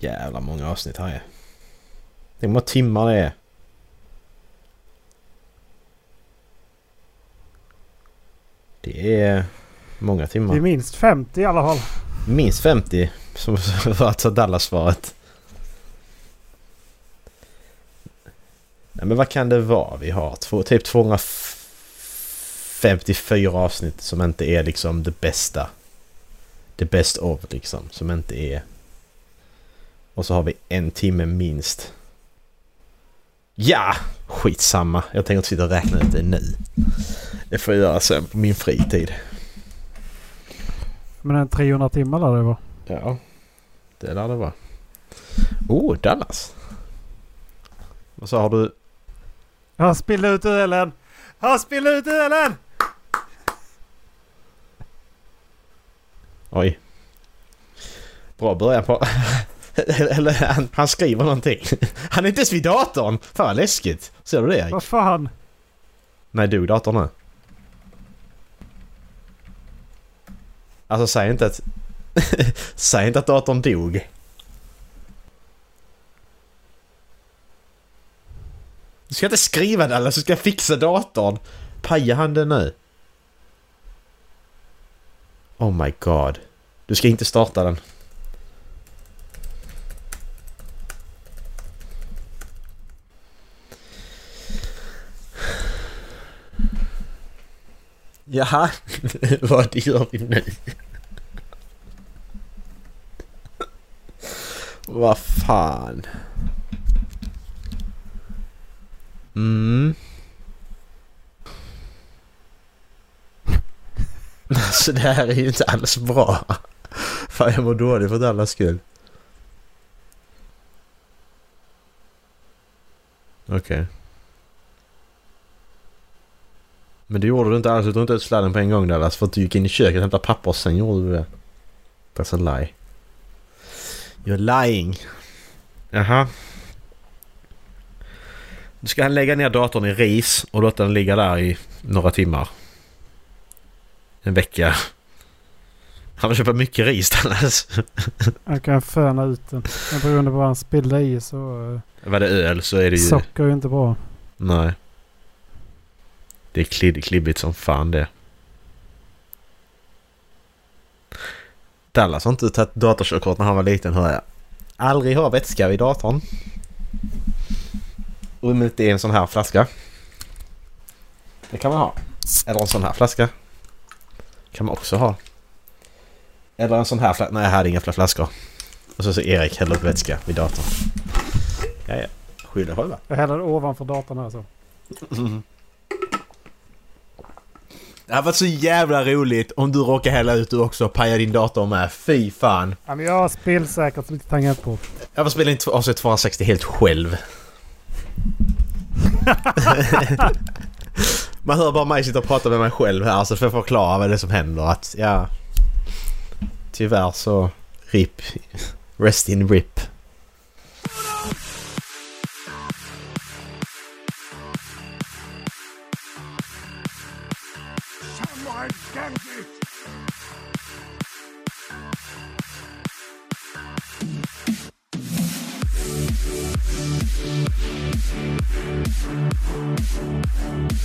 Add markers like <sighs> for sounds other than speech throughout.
Jävla många avsnitt här är. Det är många timmar det är. Det är många timmar. Det är minst 50 i alla fall. Minst 50 som <laughs> ta Dallas-svaret. Nej, men vad kan det vara vi har? Två, typ 254 avsnitt som inte är liksom det bästa. The best of liksom. Som inte är... Och så har vi en timme minst. Ja! Skitsamma. Jag tänker inte sitta och räkna ut det nu. Det får jag göra sen på min fritid. Men en 300 timmar lär det vara. Ja, det lär det vara. Oh, Dallas. Vad sa du? Han spillde ut ölen! Han spillde ut ölen! Oj. Bra början på... <laughs> Eller han, han skriver någonting. Han är inte ens vid datorn! Fan vad läskigt. Ser du det Erik? Vad fan? Nej, dog datorn nu? Alltså säg inte att... <laughs> säg inte att datorn dog. Du ska inte skriva det eller så ska jag fixa datorn. Pajar han det nu? Oh my god. Du ska inte starta den. Jaha, vad gör vi nu? Vad fan? Mm. <laughs> Alltså det här är ju inte alls bra. Fan jag mår dåligt för alla skull. Okej. Okay. Men det gjorde du inte alls. Du tog inte ut sladden på en gång Dallas. För att du gick in i köket och hämtade papper och sen gjorde du det. That's a lie. You're lying. Jaha. Du ska lägga ner datorn i ris och låta den ligga där i några timmar. En vecka. Han får köpa mycket ris Dallas. Han kan föna ut den. Men på grund av vad han spillde i så... Var det öl så är det ju... Socker är ju inte bra. Nej. Det är klibb, klibbigt som fan det. Dallas har inte tagit datorkörkort när han var liten hör jag. Aldrig ha vätska i datorn. Och om det är en sån här flaska. Det kan man ha. Eller en sån här flaska. Kan man också ha. Eller en sån här flaska. Nej, jag hade inga fler flaskor. Och så så Erik häller upp vätska vid datorn. Ja, ja. Skylla själva. Jag häller ovanför datorn här så. Mm. <laughs> Det hade varit så jävla roligt om du råkar hälla ut du också och paja din dator med. Fy fan. Ja, men jag har spelsäkert lite tangentbord. Jag får spela in avsnitt 260 helt själv. <laughs> Man hör bara mig sitta och prata med mig själv här så får jag förklara vad det är som händer. Att ja... Tyvärr så... RIP. Rest in RIP.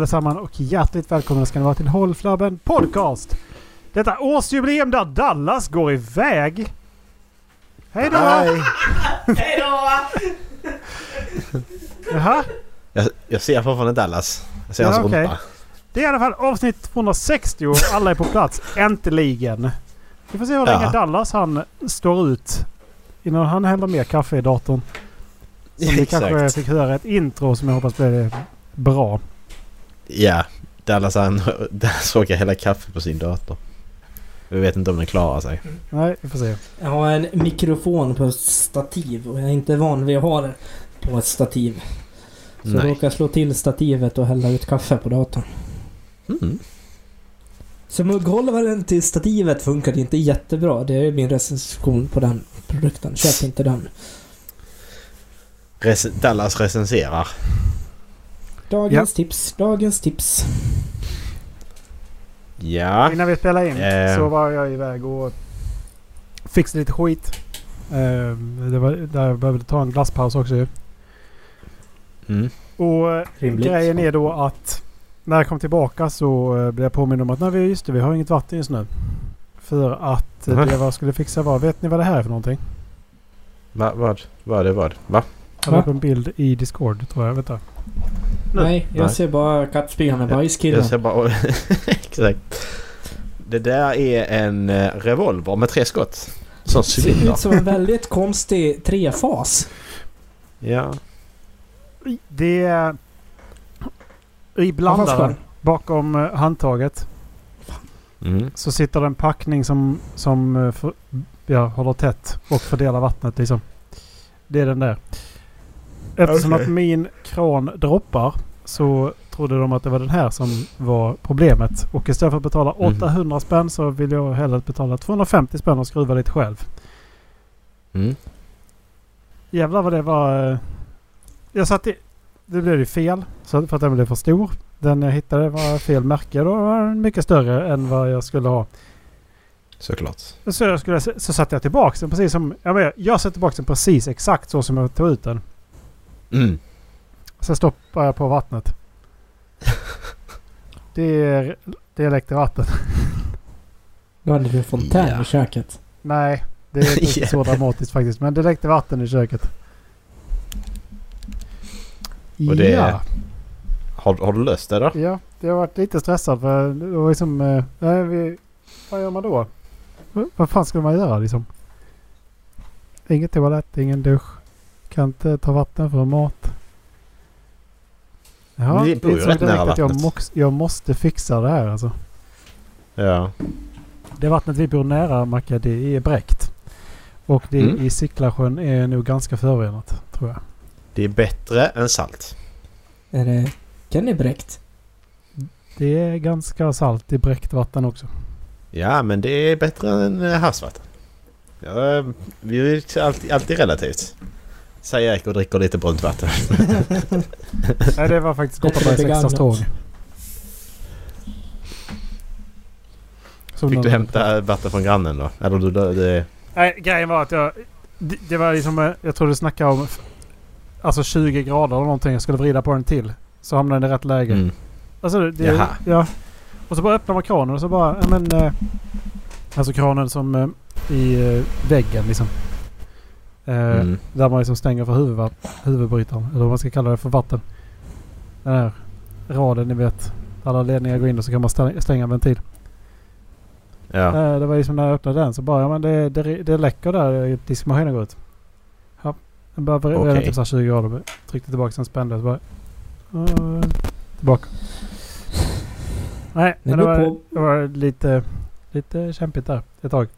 Allesammans och hjärtligt välkomna ska ni vara till Håll Flabben Podcast. Detta årsjubileum där Dallas går iväg. Hej då! Hej då! Jaha, Jag, jag ser fortfarande Dallas. Jag ser Ja, hans okej. rumpa. det är i alla fall avsnitt 260 och alla är på plats. Äntligen! Vi får se hur Ja. länge Dallas han står ut innan han häller mer kaffe i datorn. Så vi kanske fick höra ett intro som jag hoppas blir bra. Ja, Dallas han <laughs> Dallas råkar hälla kaffe på sin dator. Vi vet inte om den klarar sig. Nej, vi får se. Jag har en mikrofon på ett stativ och jag är inte van vid att ha det på ett stativ. Så jag Nej. råkar slå till stativet och hälla ut kaffe på datorn. Mm. Så mugghållaren till stativet funkade inte jättebra. Det är min recension på den produkten. Köp inte den. Rec- Dallas recenserar. Dagens tips, dagens tips. Ja. Innan vi spelade in Eh. så var jag iväg och fixade lite skit. Eh, det var där jag behövde ta en glasspaus också ju. Mm. Och eh, Rimligt. grejen är då att när jag kom tillbaka så eh, blev jag påmind om att nej, vi- just det, vi har inget vatten just nu. För att Mhm. det jag skulle fixa var, vet ni vad det här är för någonting? Va, vad? Vad är vad? Va? Jag la upp en bild i Discord tror jag. Vänta. Nu. Nej, jag Nej. ser bara kattspringande bajskillen. Jag ser bara... <laughs> Exakt. Det där är en eh, revolver med tre skott. Sån Ser cylinder. ut som en väldigt konstig trefas. Ja. Det är i blandaren bakom eh, handtaget Mm. så sitter det en packning som, som eh, för, ja, håller tätt och fördelar vattnet liksom. Det är den där. Eftersom Okej. att min kran droppar så trodde de att det var den här som var problemet. Och istället för att betala Mhm. 800 spänn så vill jag hellre betala 250 spänn och skruva lite själv. Mm. Jävlar vad det var... eh, Jag satte... Det blev ju fel så för att den blev för stor. Den jag hittade var fel märke. Då var den mycket större än vad jag skulle ha. Såklart. Så, jag skulle, så satte jag tillbaka den precis som... Jag, menar, jag satte tillbaka den precis exakt så som jag tog ut den. Mm. Sen stoppar jag på vattnet. <laughs> Det är, det är läckert vatten. Då hade du fontän Ja. i köket. Nej, det är inte <laughs> så dramatiskt faktiskt. Men det läckte vatten i köket. Och det- Ja, Har, har du löst det då? ja, jag har varit lite stressad för det var liksom... eh, Nej, vi, vad gör man då? Vad fan ska man göra liksom? Ingen toalett, ingen dusch. Kan inte ta vatten för mat. Ja, det bor är ju rätt nära att jag, vattnet. mox, jag måste fixa det här alltså. Ja. Det vattnet vi bor nära Macke, det är bräckt. Och det Mm. i Sicklasjön är nog ganska förorenat, tror jag. Det är bättre än salt. Är det Kennybräckt? Det är ganska salt i bräckt vatten också. Ja, men det är bättre än eh, havsvatten. Ja, eh, vi är alltid, alltid relativt. Säger Erik och dricker lite brunt vatten. <laughs> Nej, det var faktiskt Kopparbergs extra begagnat. strong. Som Fick du hämta vatten från grannen då? Eller du, det, det, Nej, grejen var att jag... Det, det var liksom... eh, Jag tror du snackade om... Alltså 20 grader eller någonting. Jag skulle vrida på den till. Så hamnade den i rätt läge. mm. Alltså det, Jaha. ja. Och så bara öppnar man kranen och så bara, ja men... Eh, alltså kranen som eh, i väggen liksom. Eh, Mm. Där man liksom stänger för huvudbrytaren. Eller vad man ska kalla det för vatten. Den här raden ni vet. Alla ledningar går in och så kan man stä- stänga en ventil. Ja. Eh, det var liksom när jag öppnade den så bara, ja men det, det, det läcker där diskmaskinen går ut. Ja. Den bara vrida Okej. typ så här 20 grader. Tryckte tillbaka sen spände och så bara... eh, tillbaka. Nej, men det var, det var lite, lite kämpigt där ett tag.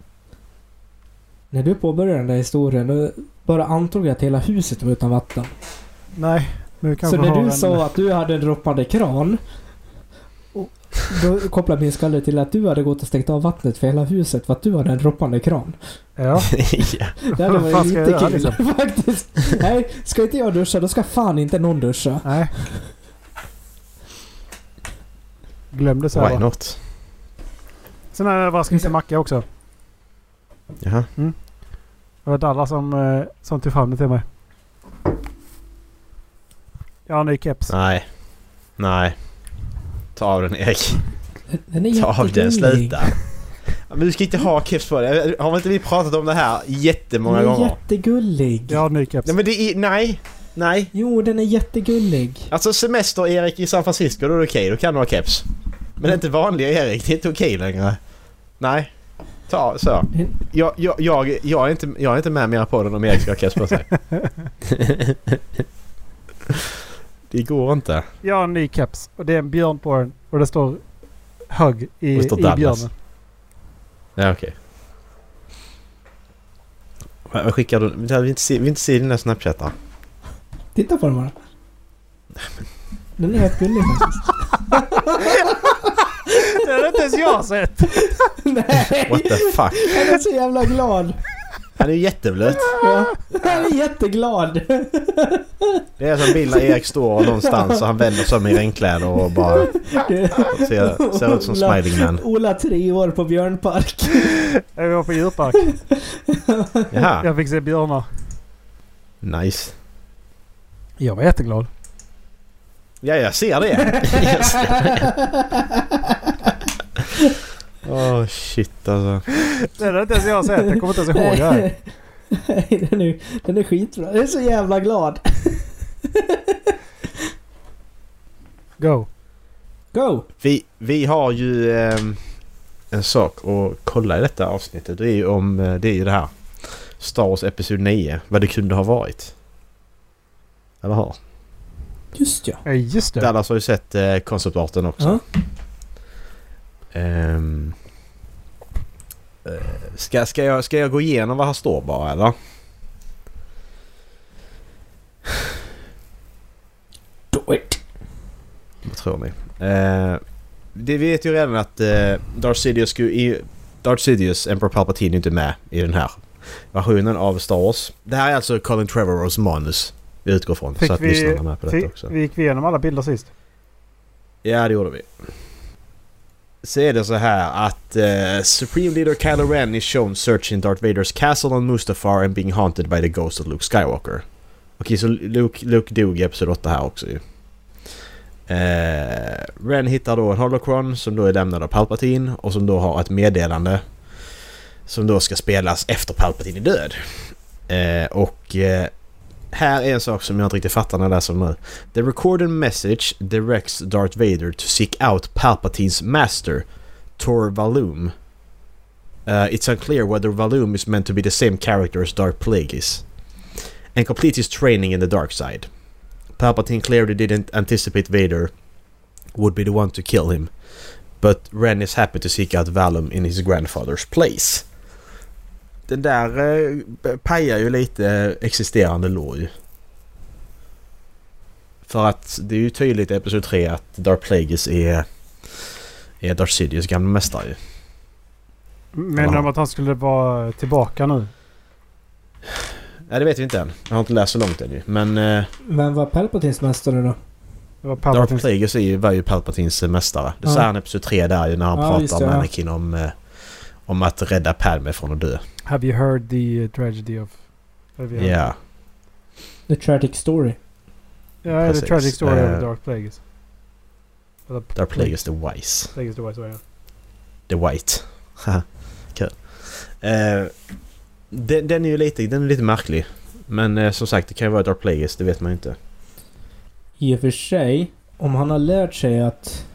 När du påbörjade den där historien, då bara antog jag att hela huset var utan vatten. Nej, vi kanske Så när du en... sa att du hade en droppande kran. och Då kopplade min skalle till att du hade gått och stängt av vattnet för hela huset för att du hade en droppande kran. Ja. <laughs> Det hade varit <laughs> lite kul liksom? faktiskt. Nej, ska inte jag duscha då ska fan inte någon duscha. nej. Glöm det så Why not? Sen har jag till Macke också. Jaha. Det var Dalla som, eh, som tog fram det till mig. Jag har en ny keps. Nej. Nej. Ta av den Erik. Den är Ta av den, jättegullig. sluta. Ja, men du ska inte ha keps på dig. Har inte vi pratat om det här jättemånga Den är gånger? jättegullig. Jag har en ny keps. Nej men det är... Nej! Nej! Jo, den är jättegullig. Alltså semester Erik i San Francisco, då är det okej. Då kan du ha keps. Men det är inte vanliga Erik, det är inte okej längre. Nej. Ta så. Jag, jag, jag, jag, är inte, jag är inte med mer på den om Erik ska ha keps sig. <laughs> det går inte. Jag har en ny keps och det är en björn på den och det står hugg i, det står i björnen. Ja okej. Vad vad skickar du? Vi vill inte se, vi vill inte se dina snapchattar. Titta på den bara. Den är helt gullig faktiskt. <laughs> Det har inte ens jag sett! Nej! What the fuck? Han är så jävla glad. Han är ju jätteblöt. Ja. Han är jätteglad. Det är som bild när Erik står någonstans och han vänder sig om i regnkläder och bara ser, ser ut som Smiling Man. Ola tre år på Björnpark. Jag var på djurpark. Jaha, Jag fick se björnar. nice. Jag var jätteglad. Ja, jag ser det. <laughs> Jag ser det. Åh shit alltså. Det har inte ens jag sett. Jag kommer inte ens ihåg det här. Nej, den är, den är skitbra. Jag är så jävla glad. Go. Go! Vi, vi har ju ehm, en sak att kolla i detta avsnittet. Det är ju om eh, det är ju det här. Star Wars Episod 9. Vad det kunde ha varit. Eller hur? Just ja. Ja, just det. Dallas har ju sett eh, konceptarten också. ja. Eh, ska, ska, jag, ska jag gå igenom vad här står bara eller? Do it! Vad tror ni? Eh, det vet ju redan att eh, Darth Sidious, skulle, i, Darth Sidious, Emperor Palpatine är inte med i den här versionen av Star Wars. Det här är alltså Colin Trevorrows manus vi utgår från. Fick så att vi- lyssnarna med på detta också. vi gick igenom alla bilder sist. Ja, det gjorde vi. Så är det så här att eh, Supreme Leader Kylo Ren is shown searching Darth Vaders castle on Mustafar and being haunted by the ghost of Luke Skywalker. Okej, så Luke, Luke dog i Episod 8 här också ju. Eh, Ren hittar då en holocron som då är lämnad av Palpatine och som då har ett meddelande som då ska spelas efter Palpatine är död. Eh, och eh, här är en sak som jag inte riktigt fattar när jag läser. The recorded message directs Darth Vader to seek out Palpatine's master, Tor Valum. Uh, it's unclear whether Valum is meant to be the same character as Darth Plagueis. And complete his training in the dark side. Palpatine clearly didn't anticipate Vader would be the one to kill him. But Ren is happy to seek out Valum in his grandfather's place. Den där eh, pajar ju lite existerande lore ju. För att det är ju tydligt i Episod 3 att Darth Plagueis är, är Darth Sidious gamla mästare ju. Menar de att han skulle vara tillbaka nu? Ja, det vet vi inte än. Jag har inte läst så långt än ju. Men eh, Men var Palpatines mästare då? Det var Darth Palpatine. Plagueis är ju, var ju Palpatins mästare. Det Ja. säger han i Episod 3 där ju när han Ja, pratar om. Anakin om, eh, om att rädda Padme från att dö. Have you heard the uh, tragedy of... Have you Ja. heard- The Tragic Story. Ja, yeah, the tragic story Eh, of Darth Plagueis. Eller Darth Plagueis the Wise. Plagueis the Wise, ja. The White. Haha, <laughs> Kul. Eh, den, den är ju lite, den är lite märklig. Men eh, som sagt, det kan ju vara Darth Plagueis, det vet man ju inte. I och för sig, om han har lärt sig att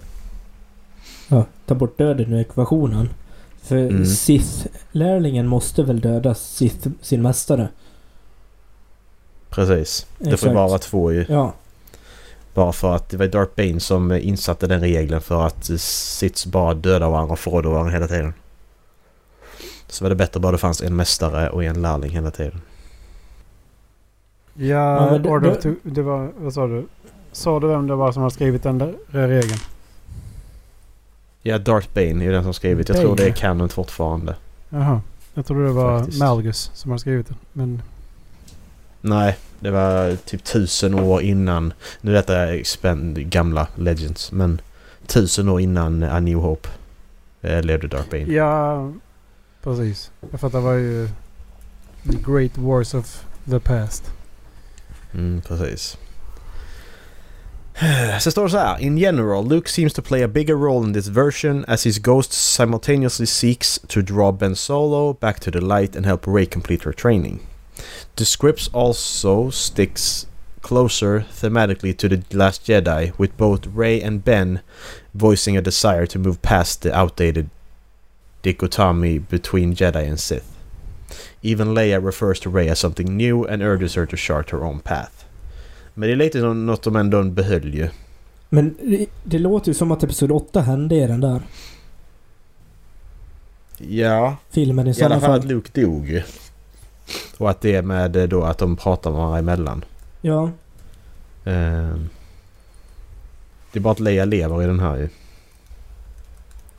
ja, ta bort döden ur ekvationen. För Mm. Sith-lärlingen måste väl döda Sith, sin mästare? Precis. Det får Exakt. bara vara två ju. Ja, Bara för att det var Darth Bane som insatte den regeln för att Siths bara dödar varandra och förråder varandra hela tiden. Så var det bättre bara det fanns en mästare och en lärling hela tiden. Ja, Ja, det- Order of det- det var... Vad sa du? Sa du vem det var som har skrivit den där regeln? Ja, Darth Bane är den som skrivit. Jag tror det är canon fortfarande. Jaha. Jag trodde det var Faktiskt. Malgus som har skrivit den. Men... Nej, det var typ tusen år innan. Nu är detta expand, gamla Legends, men tusen år innan A New Hope eh, levde Darth Bane. Ja, precis. Jag fattar var ju... The Great Wars of the Past. Mm, precis. <sighs> Så står det så här. In general, Luke seems to play a bigger role in this version as his ghost simultaneously seeks to draw Ben Solo back to the light and help Rey complete her training. The scripts also sticks closer thematically to The Last Jedi with both Rey and Ben voicing a desire to move past the outdated dichotomy between Jedi and Sith. Even Leia refers to Rey as something new and urges her to chart her own path. Men det är lite som något de ändå behöll ju. Men det, det låter ju som att Episod 8 hände i den där Ja, filmen i i alla fall att fall. Luke dog ju. Och att det är med eh, då att de pratar med varandra emellan. Ja. Ehm. Det är bara att Leia lever i den här ju.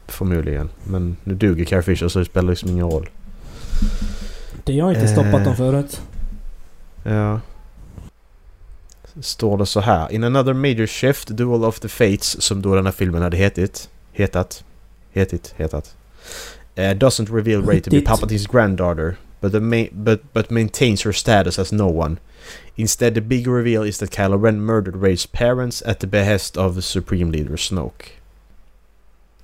Förmodligen. Men nu duger Carrie Fisher så det spelar liksom ingen roll. Det har inte stoppat Eh. dem förut. Ja. Står det så här. In another major shift, Duel of the Fates, som då den här filmen hade hetit. Hetat. Hetit. Hetat. Uh, doesn't reveal Rey to be. Palpatine's granddaughter, but, the ma- but, but maintains her status as no one. Instead, the big reveal is that Kylo Ren murdered Rey's parents at the behest of the Supreme Leader Snoke.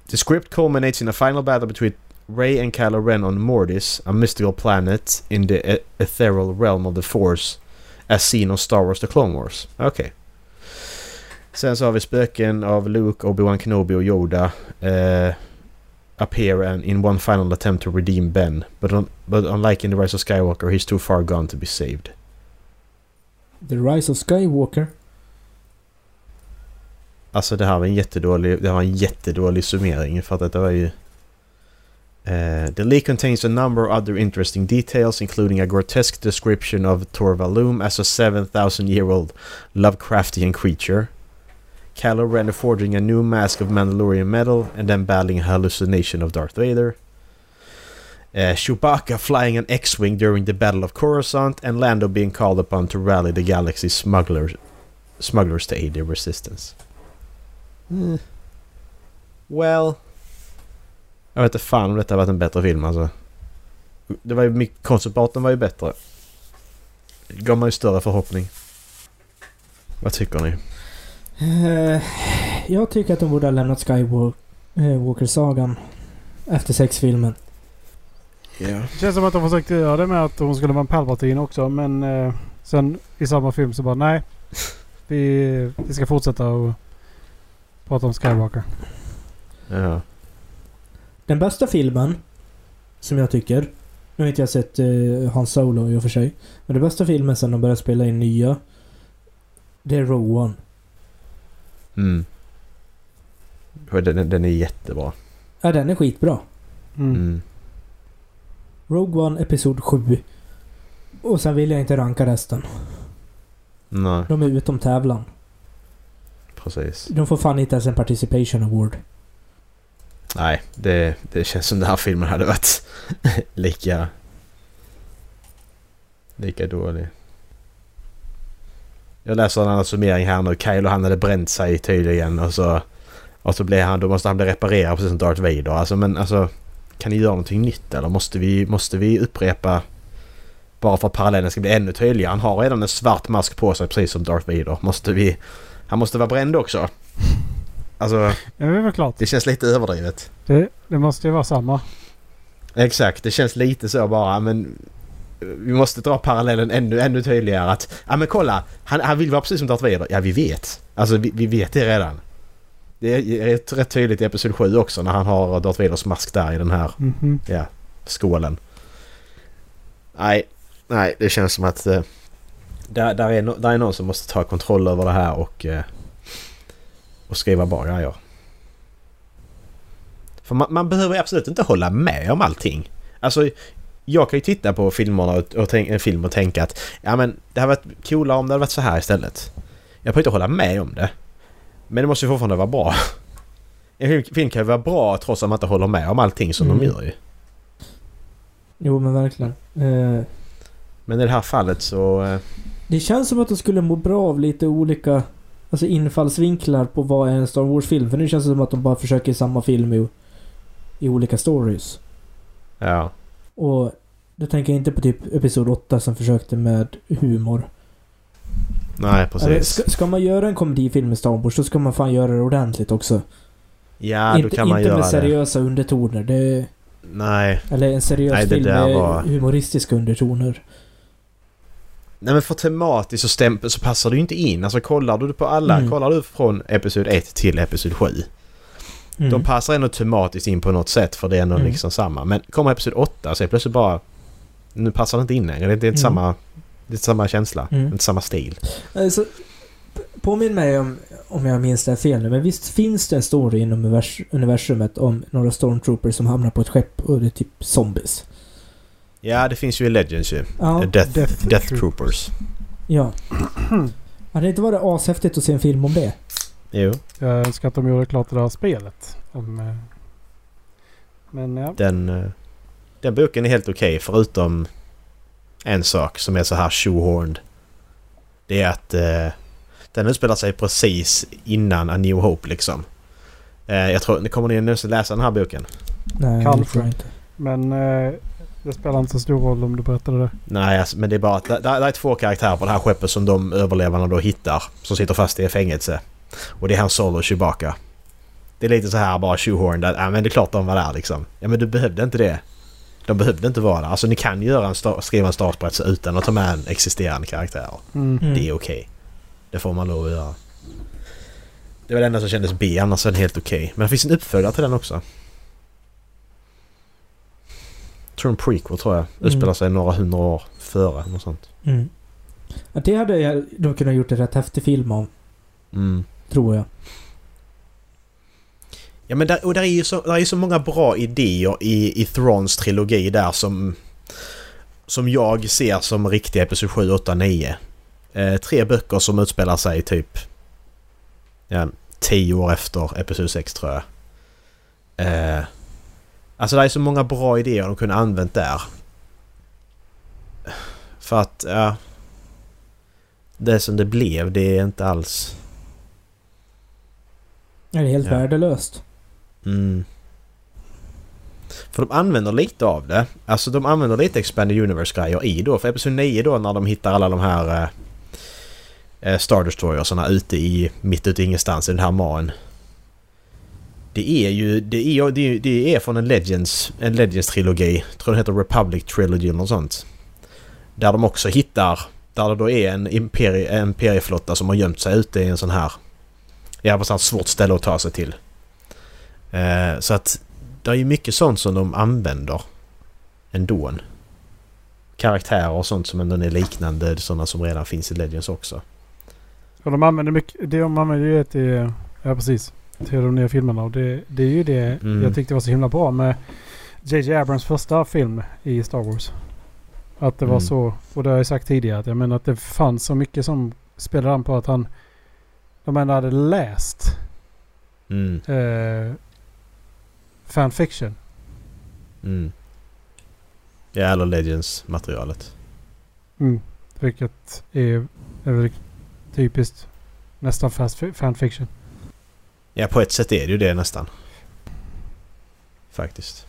The script culminates in a final battle between Rey and Kylo Ren on Mortis, a mystical planet in the ethereal realm of the Force, as seen on Star Wars The Clone Wars. Okej. Sen så har vi spöken av Luke, Obi-Wan Kenobi och Yoda. eh, appear and in one final attempt to redeem Ben. But, un- but unlike in The Rise of Skywalker, he's too far gone to be saved. The Rise of Skywalker. Alltså det här var en jättedålig, det var en jättedålig summering för att det var ju... Eh, the leak contains a number of other interesting details including a grotesque description of Torvalum as a 7000 year old Lovecraftian creature. Kylo Ren forging a new mask of Mandalorian metal and then battling a hallucination of Darth Vader. Uh, Chewbacca flying an X-Wing during the Battle of Coruscant and Lando being called upon to rally the galaxy's smugglers, smugglers to aid the resistance. Mm. Well... Jag vet inte fan om detta har varit en bättre film alltså. Det var ju mycket... Konceptarten var ju bättre. Det gav man ju större förhoppning. Vad tycker ni? Eh, jag tycker att de borde ha lämnat Skywalker-sagan efter sexfilmen. Ja. Det känns som att de försökte göra det med att hon skulle vara en Palpatine också men eh, sen i samma film så bara nej. Vi, vi ska fortsätta och prata om Skywalker. Ja. Den bästa filmen, som jag tycker, nu har inte jag sett uh, Han Solo i och för sig, men den bästa filmen sen de började spela in nya, det är Rogue One. Mm. Den, den är jättebra. Ja, den är skitbra. Mm. Mm. Rogue One Episod 7. Och sen vill jag inte ranka resten. Nej, De är utom tävlan. precis. De får fan inte ens en Participation Award. Nej, det, det känns som den här filmen hade varit <laughs> lika... Lika dålig. Jag läser en annan summering här nu. Kylo han hade bränt sig tydligen och så... Och så blev han... Då måste han bli reparerad precis som Darth Vader. Alltså men alltså... Kan ni göra någonting nytt eller måste vi, måste vi upprepa... Bara för att parallellen ska bli ännu tydligare. Han har redan en svart mask på sig precis som Darth Vader. Måste vi... Han måste vara bränd också. Alltså... Ja, det är väl klart. Det känns lite överdrivet. Det, det måste ju vara samma. Exakt, det känns lite så bara men... Vi måste dra parallellen ännu, ännu tydligare att... Ja men kolla! Han, han vill vara precis som Darth Vader. Ja vi vet. Alltså vi, vi vet det redan. Det är rätt, rätt tydligt i Episod 7 också när han har Darth Vaders mask där i den här Mhm. ja, skålen. Nej, nej det känns som att... Eh, där, där, är no, där är någon som måste ta kontroll över det här och... Eh, och skriva bra grejer. För man, man behöver absolut inte hålla med om allting. Alltså, jag kan ju titta på filmerna och, och tänk, en film och tänka att ja men det hade varit coolare om det hade varit så här istället. Jag behöver inte hålla med om det. Men det måste ju fortfarande vara bra. <laughs> En film, film kan ju vara bra trots att man inte håller med om allting som Mm. de gör ju. Jo men verkligen. Eh, Men i det här fallet så... eh, det känns som att de skulle må bra av lite olika alltså infallsvinklar på vad är en Star Wars-film. För nu känns det som att de bara försöker samma film i, i olika stories. Ja. Och då tänker jag inte på typ Episod 8 som försökte med humor. Nej, precis. ska, ska man göra en komedifilm med Star Wars så ska man fan göra det ordentligt också. Ja, då inte kan man inte göra med det. seriösa undertoner. Det, Nej. eller en seriös Nej, film med var- humoristiska undertoner. Nej men för tematiskt så, stämp- så passar det ju inte in. Alltså kollar du på alla, Mm. kollar du från Episod 1 till Episod 7. Mm. De passar ändå tematiskt in på något sätt för det är ändå Mm. liksom samma. Men kommer Episod 8 så är det plötsligt bara... Nu passar det inte in längre. Det är inte Mm. samma... Det är inte samma känsla. Mm. Inte samma stil. Alltså, påminn mig om, om jag minns det här fel nu, men visst finns det en story inom univers universumet om några stormtroopers som hamnar på ett skepp och det är typ zombies? Ja, det finns ju i Legends ju. Ja. Death, Death Death, Troop. Troopers. ja. Hade det inte varit ashäftigt att se en film om det? Jo, Jag önskar att de gjorde klart det där spelet. Om, eh, men ja. den... eh, Den boken är helt okej förutom en sak som är så här shoehorned. Det är att eh, den utspelar sig precis innan A New Hope liksom. Eh, jag tror... Kommer ni någonsin läsa den här boken? Nej, Kanske. inte. Men eh, det spelar inte så stor roll om du berättade det. Nej, alltså, men det är bara att det, det är två karaktärer på det här skeppet som de överlevarna då hittar. Som sitter fast i fängelse. Och det är Han Solo och Chewbacca. Det är lite så här bara shoehorned att ja, men det är klart de var där liksom. Ja men du behövde inte det. De behövde inte vara där. Alltså ni kan göra en sta- skriva en startberättelse utan att ta med en existerande karaktär. Mm. Mm. Det är okej. Det får man lov att göra. Det var det enda som kändes B, annars är den helt okej. Men det finns en uppföljare till den också. Tror en prequel tror jag. Mm. Utspelar sig några hundra år före. Något sånt. Mm. Det hade jag, de kunnat gjort en rätt häftig film om, Mm. tror jag. Ja men där, och där är ju så, där är så många bra idéer i, i Thrones trilogi där som... Som jag ser som riktiga Episod 7, 8, 9. Eh, tre böcker som utspelar sig typ... Ja, tio år efter Episod 6 tror jag. Eh, alltså det är så många bra idéer de kunde använt där. För att, ja... Det som det blev, det är inte alls... Det är helt Ja. värdelöst. Mm. För de använder lite av det. Alltså de använder lite Expanded Universe-grejer i då. För Episod 9 då när de hittar alla de här eh, eh, Star Destroyersarna ute i... Mitt ute i ingenstans i den här maen. Det är ju... Det är, det är, det är från en Legends... En Legends-trilogi. Tror den heter Republic Trilogy eller något sånt. Där de också hittar... Där det då är en imperie, en imperieflotta som har gömt sig ute i en sån här... Ja, på sånt svårt ställe att ta sig till. Eh, så att det är ju mycket sånt som de använder ändå. Karaktärer och sånt som ändå är liknande sådana som redan finns i Legends också. Och de använder mycket, det de använder ju till, ja precis, till de nya filmerna. Och det, det är ju det Mm. jag tyckte var så himla bra med JJ Abrams första film i Star Wars. Att det var Mm. så, och det har jag sagt tidigare, att jag menar att det fanns så mycket som spelade an på att han, de ändå hade läst Mm, eh, fanfiction. mm. Ja, eller Legends-materialet. Mm. Vilket är, är typiskt nästan fast fanfiction. Ja, på ett sätt är det ju det nästan. Faktiskt.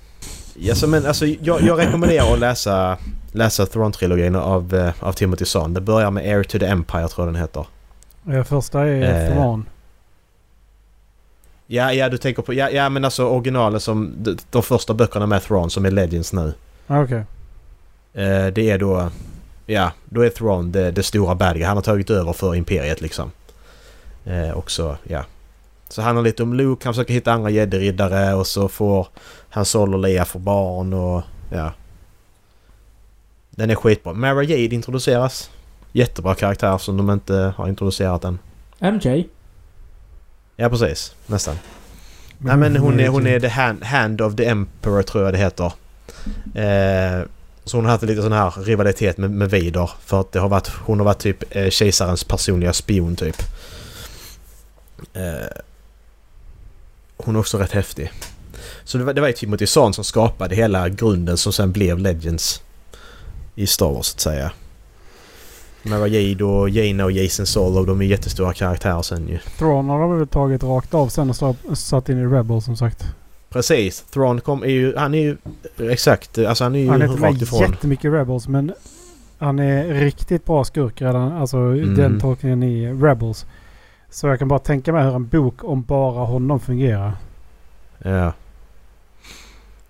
Ja, så men alltså jag, jag rekommenderar att läsa, läsa Thrawn-trilogin av, eh, av Timothy Zahn. Det börjar med Air to the Empire tror jag den heter. Eh, första är Eh. Thrawn. Ja, ja du tänker på... Ja, ja men alltså originalen som... De, de första böckerna med Thrawn som är Legends nu. Ah, Okej. Eh, det är då... Ja, då är Thrawn det, det stora bad guy. Han har tagit över för Imperiet liksom. Eh, och så, ja. Så handlar lite om Luke, han försöker hitta andra jedi-riddare och så får han Solo och Leia för barn och ja. Den är skitbra. Mara Jade introduceras. Jättebra karaktär som de inte har introducerat än. MJ? Ja precis, nästan. Nej men hon är, hon är the hand, hand of the Emperor tror jag det heter. Eh, så hon har haft lite sån här rivalitet med, med Vader. För att det har varit, hon har varit typ eh, kejsarens personliga spion typ. Eh, hon är också rätt häftig. Så det var, det var ju Timothy Zahn som skapade hela grunden som sen blev Legends i Star Wars så att säga. Mara Jade och Jaina och Jason Solo de är jättestora karaktärer sen ju. Thrawn har de väl tagit rakt av sen och satt in i Rebel som sagt. Precis. Thrawn kom, är ju, han är ju exakt, alltså han är ju Han är rakt ifrån. jättemycket Rebels men han är riktigt bra skurk redan. Alltså Mm. den tolkningen i Rebels. Så jag kan bara tänka mig hur en bok om bara honom fungerar. Ja.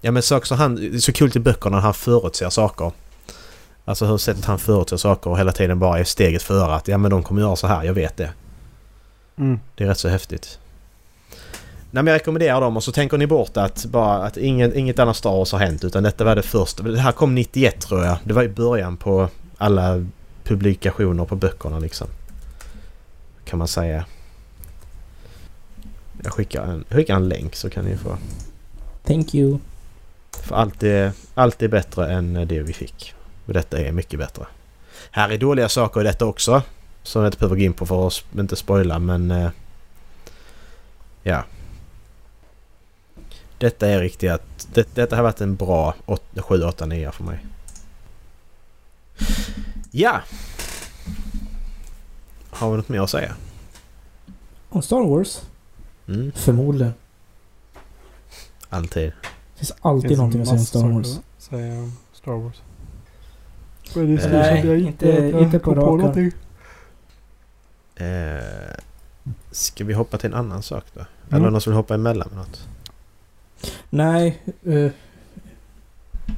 Ja men saker som han... Det är så kul i böckerna när han förutser saker. Alltså hur sättet han förutser saker och hela tiden bara är steget före att ja men de kommer göra så här, jag vet det. Mm. Det är rätt så häftigt. Nej men jag rekommenderar dem och så tänker ni bort att bara att ingen, inget annat Star Wars har hänt utan detta var det första. Det här kom 91 tror jag. Det var i början på alla publikationer på böckerna liksom. Kan man säga. Jag skickar en, jag skickar en länk så kan ni få. Thank you. För allt är, allt är bättre än det vi fick. Och detta är mycket bättre. Här är dåliga saker i detta också. Som jag inte behöver gå in på för att inte spoila men... eh, ja. Detta är riktigt att... Det, detta har varit en bra 7, 8, 9 för mig. Ja! Har vi något mer att säga? Om Star Wars? Mm, Förmodligen. alltid. Det finns alltid någonting att säga om Star Wars. Säga om Star Wars. det ser ut Nej, som jag inte- inte- jag inte på på någonting. Eh, ska vi hoppa till en annan sak då? Mm. Eller någon som vill hoppa emellan med något? Nej. eh,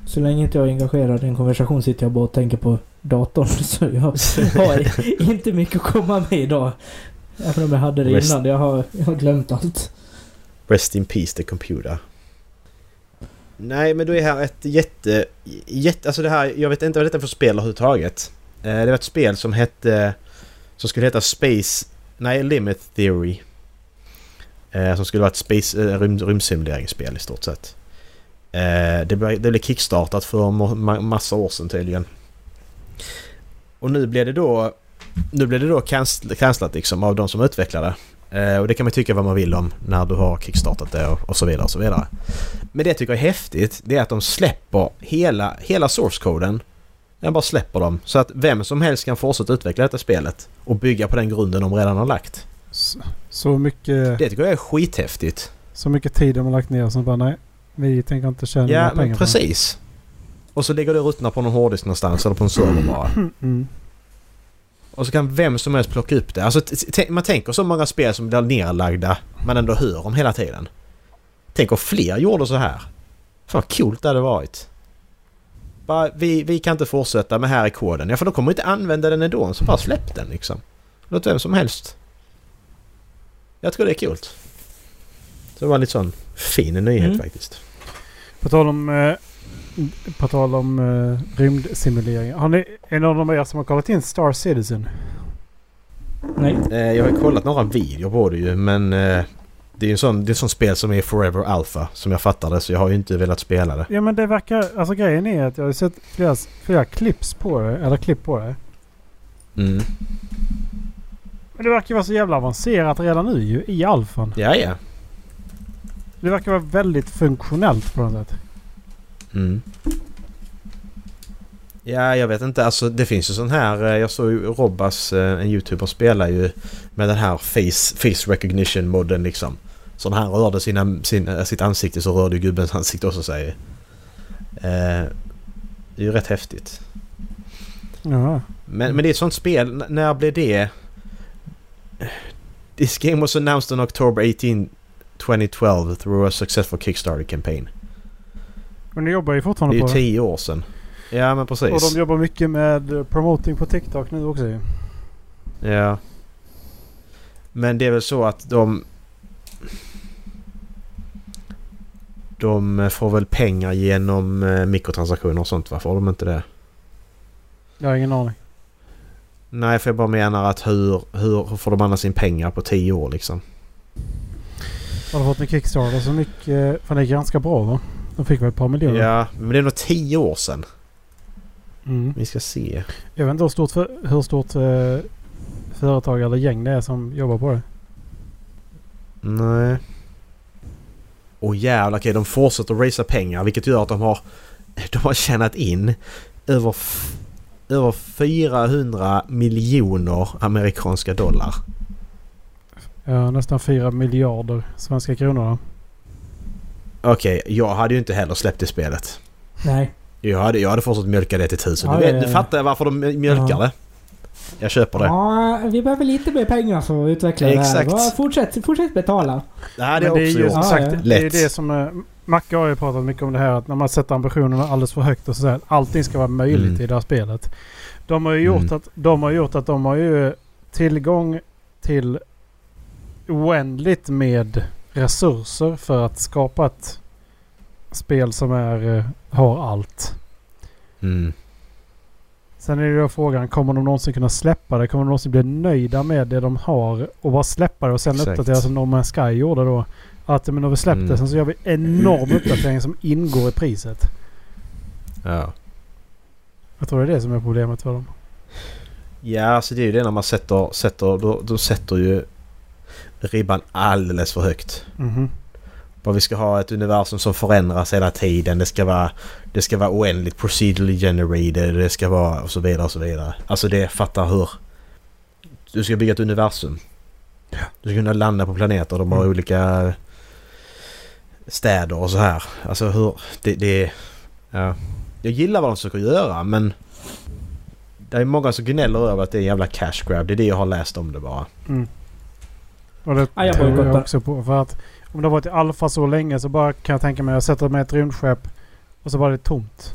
så länge inte jag är engagerad i en konversation sitter jag bara och tänker på datorn. <laughs> Så jag har <laughs> inte mycket att komma med idag. Även om jag hade det Rest- innan. Jag har, jag har glömt allt. Rest in peace the computer. Nej men då är här ett jätte... jätte alltså det här, jag vet inte vad detta är för spel överhuvudtaget. Eh, det var ett spel som hette... Som skulle heta Space... Nej, Limit Theory. Eh, som skulle vara ett space, eh, rymd, rymdsimuleringsspel i stort sett. Det, blev, det blev kickstartat för ma- ma- massa år sedan tydligen. Och nu blev det då... Nu blev det då canc- cancelat liksom av de som utvecklade. Eh, och det kan man tycka vad man vill om när du har kickstartat det och, och så vidare och så vidare. Men det jag tycker är häftigt det är att de släpper hela, hela source-koden. De bara släpper dem så att vem som helst kan fortsätta utveckla detta spelet och bygga på den grunden de redan har lagt. Så, så, mycket, Det tycker jag är skithäftigt. så mycket tid de har lagt ner som bara nej. Vi tänker inte tjäna några Ja, pengar men på precis. Och så ligger det ruttna på någon hårddisk någonstans eller på en server bara. det. Mm. Och så kan vem som helst plocka upp det. Alltså, man tänker så många spel som blir nerlagda man ändå hör om hela tiden. Tänk om fler gjorde så här. Fan vad coolt det hade varit. Bara, vi, vi kan inte fortsätta med här i koden. Ja för de kommer inte använda den ändå. Så bara släpp den liksom. Låt vem som helst. Jag tror det är coolt. Så det var en lite sån fin nyhet Mm. faktiskt. På tal om, eh, på tal om eh, rymdsimulering. Har ni, är någon av er som har kollat in Star Citizen? Nej. Eh, jag har kollat några videor på det ju men eh, det är ju en sån, det är ett sånt spel som är Forever Alpha som jag fattar det så jag har ju inte velat spela det. Ja men det verkar, alltså grejen är att jag har sett flera, flera clips på det, eller klipp på det. Mm. Men det verkar vara så jävla avancerat redan nu ju, i alfan. Ja, ja. Det verkar vara väldigt funktionellt på något sätt. Mm. Ja, jag vet inte. Alltså det finns ju sån här... eh, Jag såg ju Robbas, eh, en youtuber, spela ju med den här face, face recognition modden liksom. Så när han rörde sina, sin, eh, sitt ansikte så rörde ju gubbens ansikte också sig. Eh, det är ju rätt häftigt. Ja. Men, men det är ett sånt spel. N- när blev det? This game was announced on October 18, 2012 through a successful Kickstarter campaign. Men de jobbar ju Det är fortfarande ju på det. tio år sedan. Ja men precis. Och de jobbar mycket med eh, promoting på TikTok nu också ju. Ja. Men det är väl så att de... De får väl pengar genom eh, mikrotransaktioner och sånt va? Får de inte det? Jag har ingen aning. Nej, för jag bara menar att hur, hur, får de annars sin pengar på tio år liksom? Har de fått en Kickstarter så mycket... För det är ganska bra va? De fick väl ett par miljoner? Ja, men det är nog tio år sedan. Mm. Vi ska se. Jag vet inte hur stort, för, hur stort eh, företag eller gäng det är som jobbar på det. Nej. Åh jävlar, okej de fortsätter att racea pengar vilket gör att de har... <laughs> De har tjänat in över... Över 400 miljoner amerikanska dollar. Ja, nästan 4 miljarder svenska kronor. Okej, jag hade ju inte heller släppt det spelet. Nej. Jag hade, jag hade fortsatt mjölka det till tusen. Ja, nu, vet, ja, fattar jag varför de mjölkar Ja. det. Jag köper det. Ja, vi behöver lite mer pengar för att utveckla det Exakt. här. Ja, Fortsätt, fortsätt betala. Det hade jag Men det är också ju gjort. sagt, ja. det är det som... eh, Macke har ju pratat mycket om det här att när man sätter ambitionerna alldeles för högt och så här, allting ska vara möjligt Mm. i det här spelet. De har ju gjort, Mm. att, de har gjort att de har ju tillgång till oändligt med resurser för att skapa ett spel som är, eh, har allt. Mm. Sen är det då frågan, kommer de någonsin kunna släppa det? Kommer de någonsin bli nöjda med det de har och bara släppa det och sen Exakt. uppdatera som No Man's Sky gjorde då? Att men när vi släppt Mm. det sen så gör vi enorm uppdatering som ingår i priset. Ja. Jag tror det är det som är problemet för dem. Ja, alltså det är ju det när man sätter... sätter då, då sätter ju ribban alldeles för högt. Mhm. Vad vi ska ha ett universum som förändras hela tiden. Det ska vara, det ska vara oändligt procedurally generated. Det ska vara och så vidare och så vidare. Alltså det fattar hur... Du ska bygga ett universum. Du ska kunna landa på planeter. De har Mm. olika städer och så här. Alltså hur... Det, det... Ja. Jag gillar vad de försöker göra men... Det är många som gnäller över att det är en jävla cash grab. Det är det jag har läst om det bara. Mm. Och det Ja, jag tror jag också på. För att om det har varit i alfa så länge så bara kan jag tänka mig att jag sätter med ett rymdskepp och så bara det är tomt.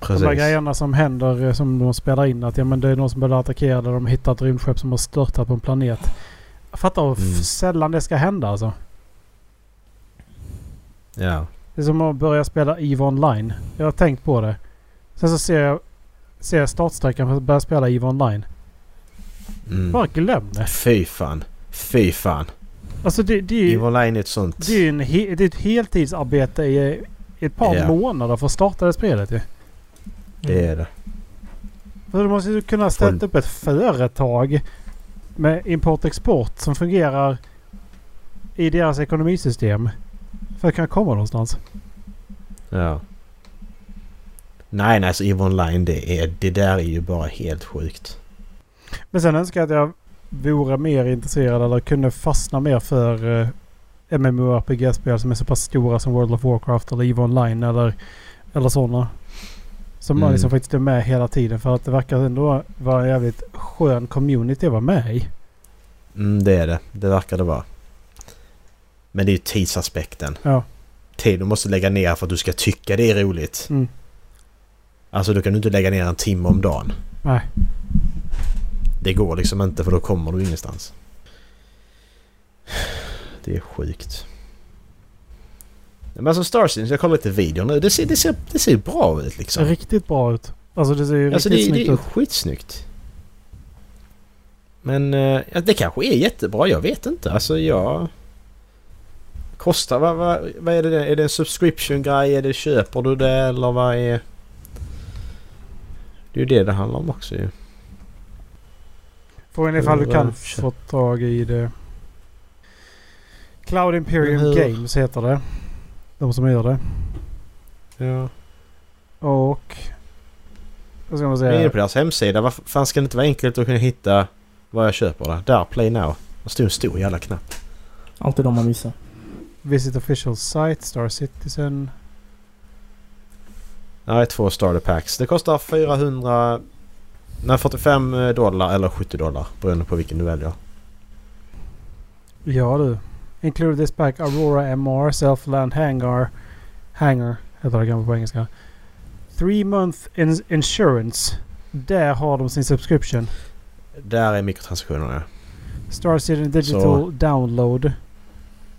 De där Precis. grejerna som händer eh, som de spelar in att ja, men det är någon som blir attackerad och de hittar ett rymdskepp som har störtat på en planet. Jag fattar hur Mm. sällan det ska hända alltså. Ja. Det är som att börja spela EVE Online. Jag har tänkt på det. Sen så ser jag, ser jag startsträckan för att börja spela EVE Online. Mm. Bara glöm det. Fy fan. Fy fan. Alltså det, det är ju Online är ett sånt... det är en he, det är ett heltidsarbete i, ett par Ja. månader för att starta det spelet ju. Det är det. För du måste ju kunna ställa upp ett företag med import-export som fungerar i deras ekonomisystem. För att kunna komma någonstans. Ja. Nej, nej, alltså EVE Online det, är, det där är ju bara helt sjukt. Men sen önskar jag att jag vore mer intresserad eller kunde fastna mer för uh, MMORPG-spel som är så pass stora som World of Warcraft eller EVE Online eller, eller sådana. Som man Mm. liksom faktiskt är med hela tiden för att det verkar ändå vara en jävligt skön community att vara med i. Mm, det är det. Det verkar det vara. Men det är ju tidsaspekten. Ja. Tid du måste lägga ner för att du ska tycka det är roligt. Mm. Alltså då kan du inte lägga ner en timme om dagen. Nej. Det går liksom inte för då kommer du ingenstans. Det är sjukt. Men alltså Star Citizen, jag kollar lite video nu. Det ser, det ser, det ser bra ut Det liksom. riktigt bra ut. Alltså det ser ju Alltså riktigt det, det snyggt är ut. skitsnyggt. Men eh, ja, det kanske är jättebra. Jag vet inte. Alltså jag... Kostar... Vad, vad, vad är det? Är det en subscription-grej? Är det, köper du det eller vad är... Det är ju det det handlar om också ju. Frågan är ifall du kan få tag i det. Cloud Imperium hur- Games heter det. De som gör det. Ja. Och... Vad ska man Jag är inne säga? på deras hemsida. Vad fan ska det inte vara enkelt att kunna hitta vad jag köper där? Där, Play Now. Det står en stor jävla knapp. Alltid de man missar. Visit official site, Star Citizen. Nej, två starter packs. Det kostar 400... Nej, 45 dollar eller 70 dollar beroende på vilken du väljer. Ja du. Include this pack Aurora MR Self-Land Hangar. Hangar heter det kanske på engelska. Three month in insurance. Där har de sin subscription. Där är mikrotransaktionerna. Star Citizen Digital Så- Download.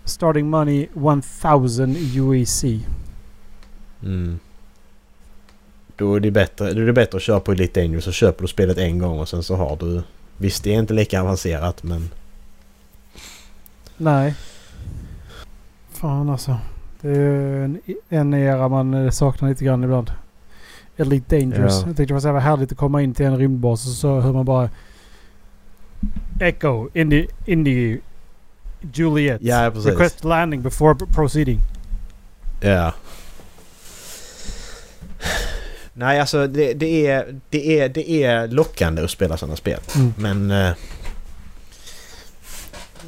Starting money 1000 UEC. Mm. Då är det bättre, då är det bättre att köra på Elite Dangerous så köper du spelet en gång och sen så har du... Visst, det är inte lika avancerat men... Nej. Fan alltså. Det är en, en era man eh, saknar lite grann ibland. Elite Dangerous. Ja. Jag tyckte det var så härligt att komma in till en rymdbas och så hör man bara Echo, Indy, Indy, Juliet. Ja, precis. Request landing before proceeding. Ja. Nej, alltså det, det, är, det, är, det är lockande att spela sådana spel. Mm. Men... Eh,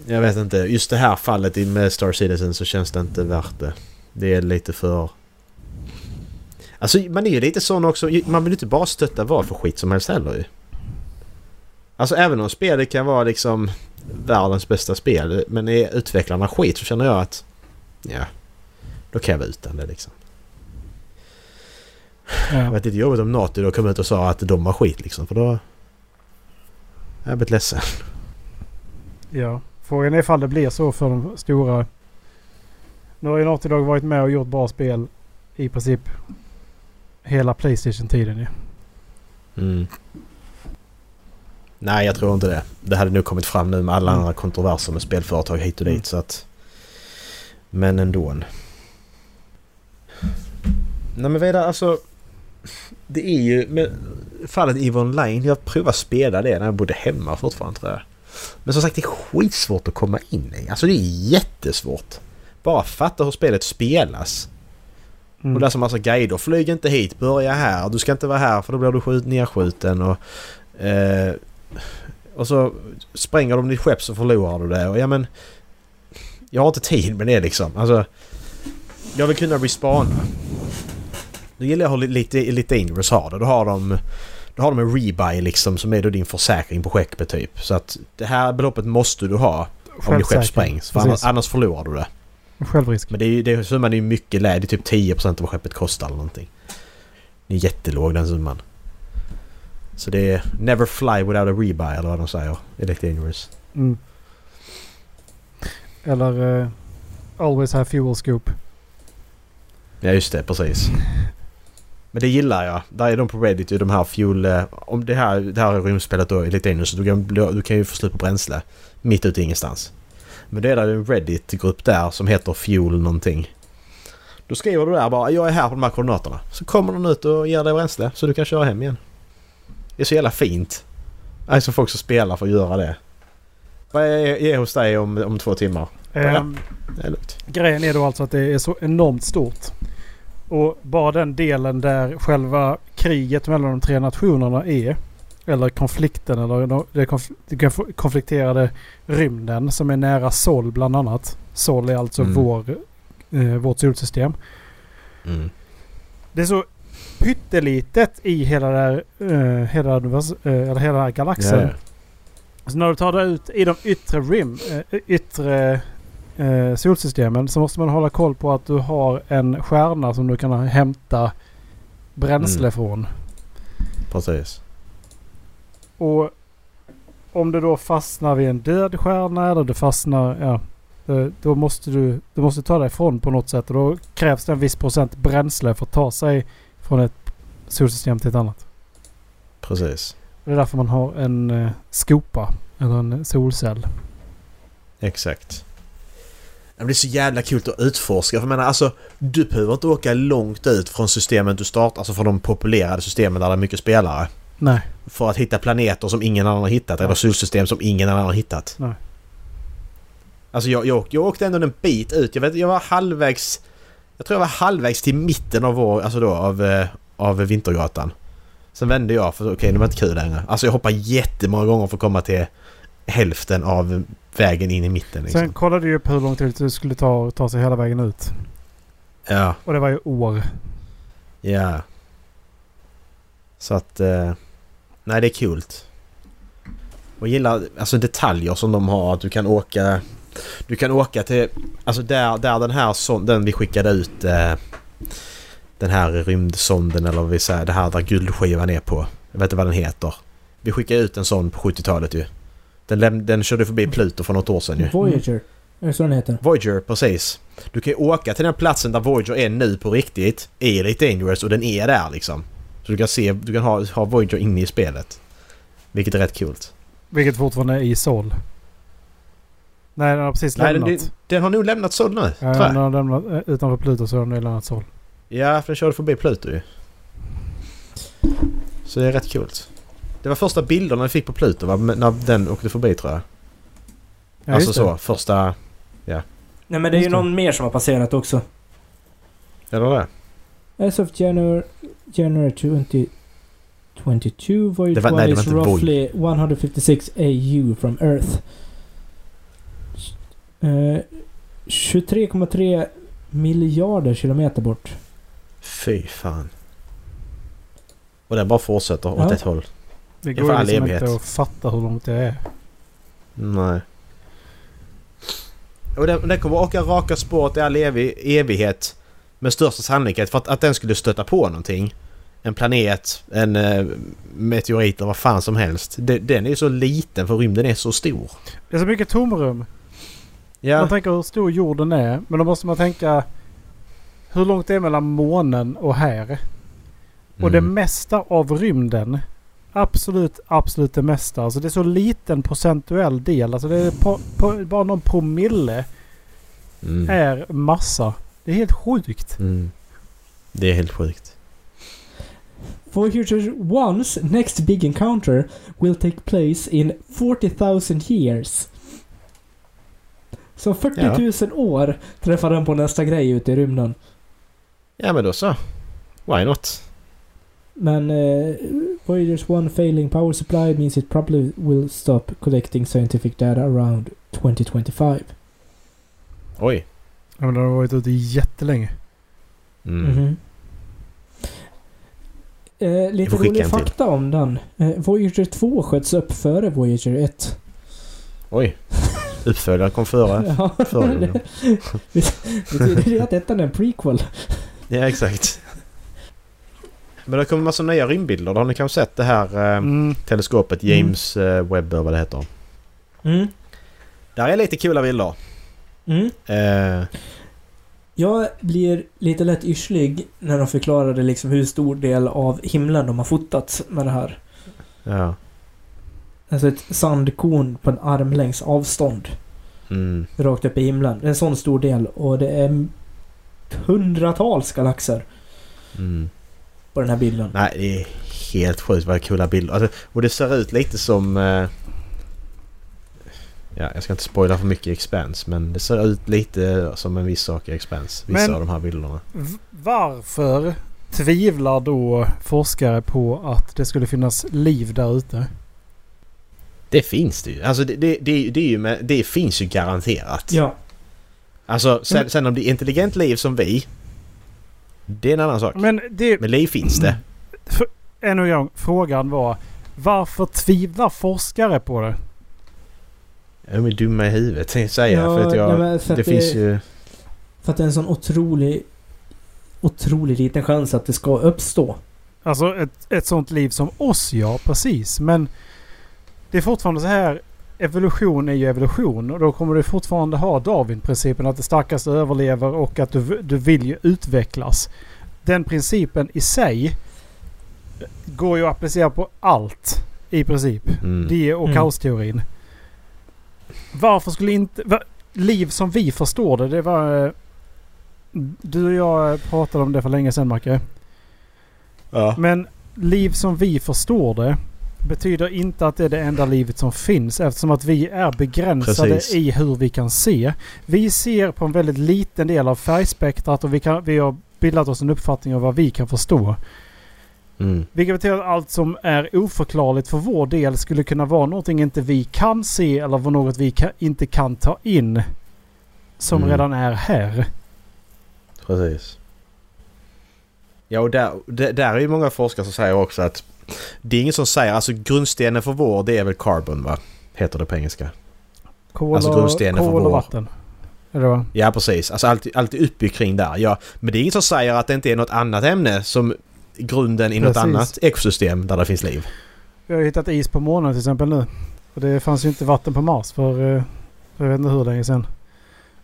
jag vet inte. Just det här fallet i- med Star Citizen så känns det inte värt det. Det är lite för... Alltså man är ju lite sån också. Man vill ju inte bara stötta vad för skit som helst heller ju. Alltså även om spelet kan vara liksom världens bästa spel. Men är utvecklarna skit så känner jag att... Ja. Då kan jag vara utan det liksom. Det Ja. var lite jobbigt om Naughty då kom ut och sa att de var skit liksom. För då... Jag blivit ledsen. ja. Frågan är ifall det blir så för de stora. Nu har ju Naughty Dog varit med och gjort bra spel i princip hela Playstation-tiden ju. Mm. Nej, jag tror inte det. Det hade nog kommit fram nu med alla Mm. andra kontroverser med spelföretag hit och dit Mm. så att... Men ändå. Nej men vidare alltså... Det är ju... Med fallet EVE Online, jag provade spela det när jag bodde hemma fortfarande tror jag. Men som sagt det är skitsvårt att komma in i. Alltså det är jättesvårt. Bara fatta hur spelet spelas. Mm. Och läsa massa guider. Flyg inte hit, börja här. Du ska inte vara här för då blir du skjut, nedskjuten. Och, eh, och så spränger de ditt skepp så förlorar du det. Och ja men... Jag har inte tid med det liksom. Alltså... Jag vill kunna respawna. Nu gillar jag lite, lite Dangerous har det. Då har de... Då har de en rebuy liksom som är då din försäkring på skeppet typ. Så att det här beloppet måste du ha om ditt skepp sprängs. För annars, annars förlorar du det. Självrisk. Men det är ju, det, summan är ju mycket lägre. Det är typ 10% av vad skeppet kostar eller någonting. Det är jättelåg den summan. Så det är never fly without a rebuy eller vad de säger. Elect Dangerous. Mm. Eller eh, Always have fuel scoop. Ja just det, precis. Men det gillar jag. Där är de på Reddit ju de här fuel... eh, Om det här, det här är rymdspelet då Elect Dangerous så du kan, du kan ju få slut på bränsle. Mitt ute i ingenstans. Men det är där en Reddit-grupp där som heter Fuel någonting. Då skriver du där bara jag är här på de här koordinaterna. Så kommer de ut och ger dig bränsle så du kan köra hem igen. Det är så jävla fint. Alltså folk som spelar får göra det. Vad är, är hos dig om, om två timmar? Ehm, Det är lugnt. Grejen är då alltså att det är så enormt stort. Och bara den delen där själva kriget mellan de tre nationerna är. Eller konflikten eller de- det konf- det konf- konflikterade rymden som är nära Sol bland annat. Sol är alltså Mm. vår, eh, vårt solsystem. Mm. Det är så pyttelitet i hela, det här, eh, hela, univers- eh, eller hela den här galaxen. Ja. Så när du tar dig ut i de yttre rim, eh, yttre eh, solsystemen så måste man hålla koll på att du har en stjärna som du kan hämta bränsle Mm. från. Precis. Och om du då fastnar vid en död stjärna eller du fastnar... Ja, eh, då måste du, du måste ta dig ifrån på något sätt och då krävs det en viss procent bränsle för att ta sig från ett solsystem till ett annat. Precis. Det är därför man har en eh, skopa eller en solcell. Exakt. Det är så jävla kul att utforska. För jag menar alltså, du behöver inte åka långt ut från systemet du startar, alltså från de populerade systemen där det är mycket spelare. Nej. För att hitta planeter som ingen annan har hittat eller solsystem som ingen annan har hittat. Nej. Alltså jag, jag, jag åkte ändå en bit ut. Jag, vet, jag var halvvägs... Jag tror jag var halvvägs till mitten av vår, alltså då av, eh, av Vintergatan. Sen vände jag för okej, det var inte kul längre. Alltså jag hoppade jättemånga gånger för att komma till hälften av vägen in i mitten liksom. Sen kollade du ju på hur lång tid det skulle ta, ta sig hela vägen ut. Ja. Och det var ju år. Ja. Så att... Eh, nej, det är kul. Och gillar alltså detaljer som de har. Att du kan åka... Du kan åka till... Alltså där, där den här son, den vi skickade ut... Eh, den här rymdsonden eller vad vi säger. Det här där guldskivan är på. Jag vet inte vad den heter. Vi skickade ut en sån på 70-talet ju. Den, läm- den körde förbi Pluto för något år sedan ju. Voyager. Är det så den heter? Voyager, precis. Du kan ju åka till den platsen där Voyager är nu på riktigt. Är Elite Dangerous och den är där liksom. Så du kan se, du kan ha, ha Voyager inne i spelet. Vilket är rätt kul. Vilket fortfarande är i Sol. Nej, den har precis Nej, lämnat. den, den har nog lämnat Sol nu, ja, den har lämnat eh, utanför Pluto så har den lämnat Sol. Ja, för den körde förbi Pluto ju. Så det är rätt kul. Det var första bilderna vi fick på Pluto va? När den åkte förbi tror jag. Ja, alltså så, det. första... Nej men det är ju det. någon mer som har passerat också. Eller det? As of January, January 2022, Voyager Det var- 1 nej, det var is roughly 156 AU from Earth. Eh, 23,3 miljarder kilometer bort. Fy fan. Och den bara fortsätter åt Ja. ett håll. Det går ju liksom evighet. inte att fatta hur långt det är. Nej. Och den, den kommer åka raka spåret i all evi, evighet. Med största sannolikhet för att, att den skulle stöta på någonting. En planet, en eh, meteorit eller vad fan som helst. De, den är ju så liten för rymden är så stor. Det är så mycket tomrum. Ja. Man tänker hur stor jorden är. Men då måste man tänka hur långt det är mellan månen och här. Och det Mm. mesta av rymden. Absolut, absolut det mesta. Alltså det är så liten procentuell del. Alltså det är på, på, bara någon promille Mm. är massa. Det är helt sjukt. Mm. Det är helt sjukt. Voyager 1's next big encounter will take place in 40,000 years. Så 40 000 år träffar den på nästa grej ute i rymden. Ja men då så. Why not? Men uh, Voyager's one failing power supply means it probably will stop collecting scientific data around 2025. Oj. Ja, men den har varit ute jättelänge. Mm. Mhm. Eh, lite rolig en till. fakta om den. Eh, Voyager 2 sköts upp före Voyager 1. Oj. Uppföljaren kom före. <laughs> Ja, Före. det- Betyder det att ettan är en prequel? Ja exakt. Men det kommer massa nya rymdbilder. Har ni kanske sett det här eh, Mm. teleskopet James eh, Webb eller vad det heter? Mm. Där är lite coola bilder. Mm. Eh, Jag blir lite lätt yrslig när de förklarade liksom hur stor del av himlen de har fotat med det här. ja. Alltså ett sandkorn på en armlängds avstånd. Mm. Rakt upp i himlen. Det är en sån stor del och det är hundratals galaxer Mm. På den här bilden. Nej, det är helt sjukt vad coola bilder. Alltså, och det ser ut lite som... Eh, ja, jag ska inte spoila för mycket i Expanse men det ser ut lite som en viss sak i Expanse. Vissa Men- av de här bilderna. Varför tvivlar då forskare på att det skulle finnas liv där ute? Det finns det ju. Alltså det, det, det, det, är ju med, det finns ju garanterat. Ja. Alltså sen, sen om det är intelligent liv som vi. Det är en annan sak. Men det, Men liv finns det. ännu en gång, frågan var varför tvivlar forskare på det? De är dumma i huvudet tänkte jag säga. Ja, för att jag, nej, för det att finns det- ju... För att det är en sån otrolig... Otroligt liten chans att det ska uppstå. Alltså ett, ett sånt liv som oss, ja precis. Men det är fortfarande så här. Evolution är ju evolution och då kommer du fortfarande ha Darwin-principen att det starkaste överlever och att du, du vill ju utvecklas. Den principen i sig går ju att applicera på allt i princip. Mm. Det och Mm. kaosteorin. Varför skulle inte... Va, liv som vi förstår det, det var... eh, Du och jag pratade om det för länge sedan Macke. Ja. Men liv som vi förstår det betyder inte att det är det enda livet som finns eftersom att vi är begränsade Precis. i hur vi kan se. Vi ser på en väldigt liten del av färgspektrat och vi, kan, vi har bildat oss en uppfattning av vad vi kan förstå. Mm. Vilket betyder att allt som är oförklarligt för vår del skulle kunna vara någonting inte vi kan se eller något vi kan, inte kan ta in. Som Mm. redan är här. Precis. Ja och där, där, där är ju många forskare som säger också att det är ingen som säger, alltså grundstenen för vår det är väl carbon va? Heter det på engelska. Kol, Alltså och, grundstenen för kol och vår- vatten. Va? Ja precis, alltså allt, allt är uppbyggt kring där. Ja, men det är ingen som säger att det inte är något annat ämne som grunden i något Precis. annat ekosystem där det finns liv. Vi har ju hittat is på månen till exempel nu. Och det fanns ju inte vatten på Mars för eh, jag vet inte hur länge sedan.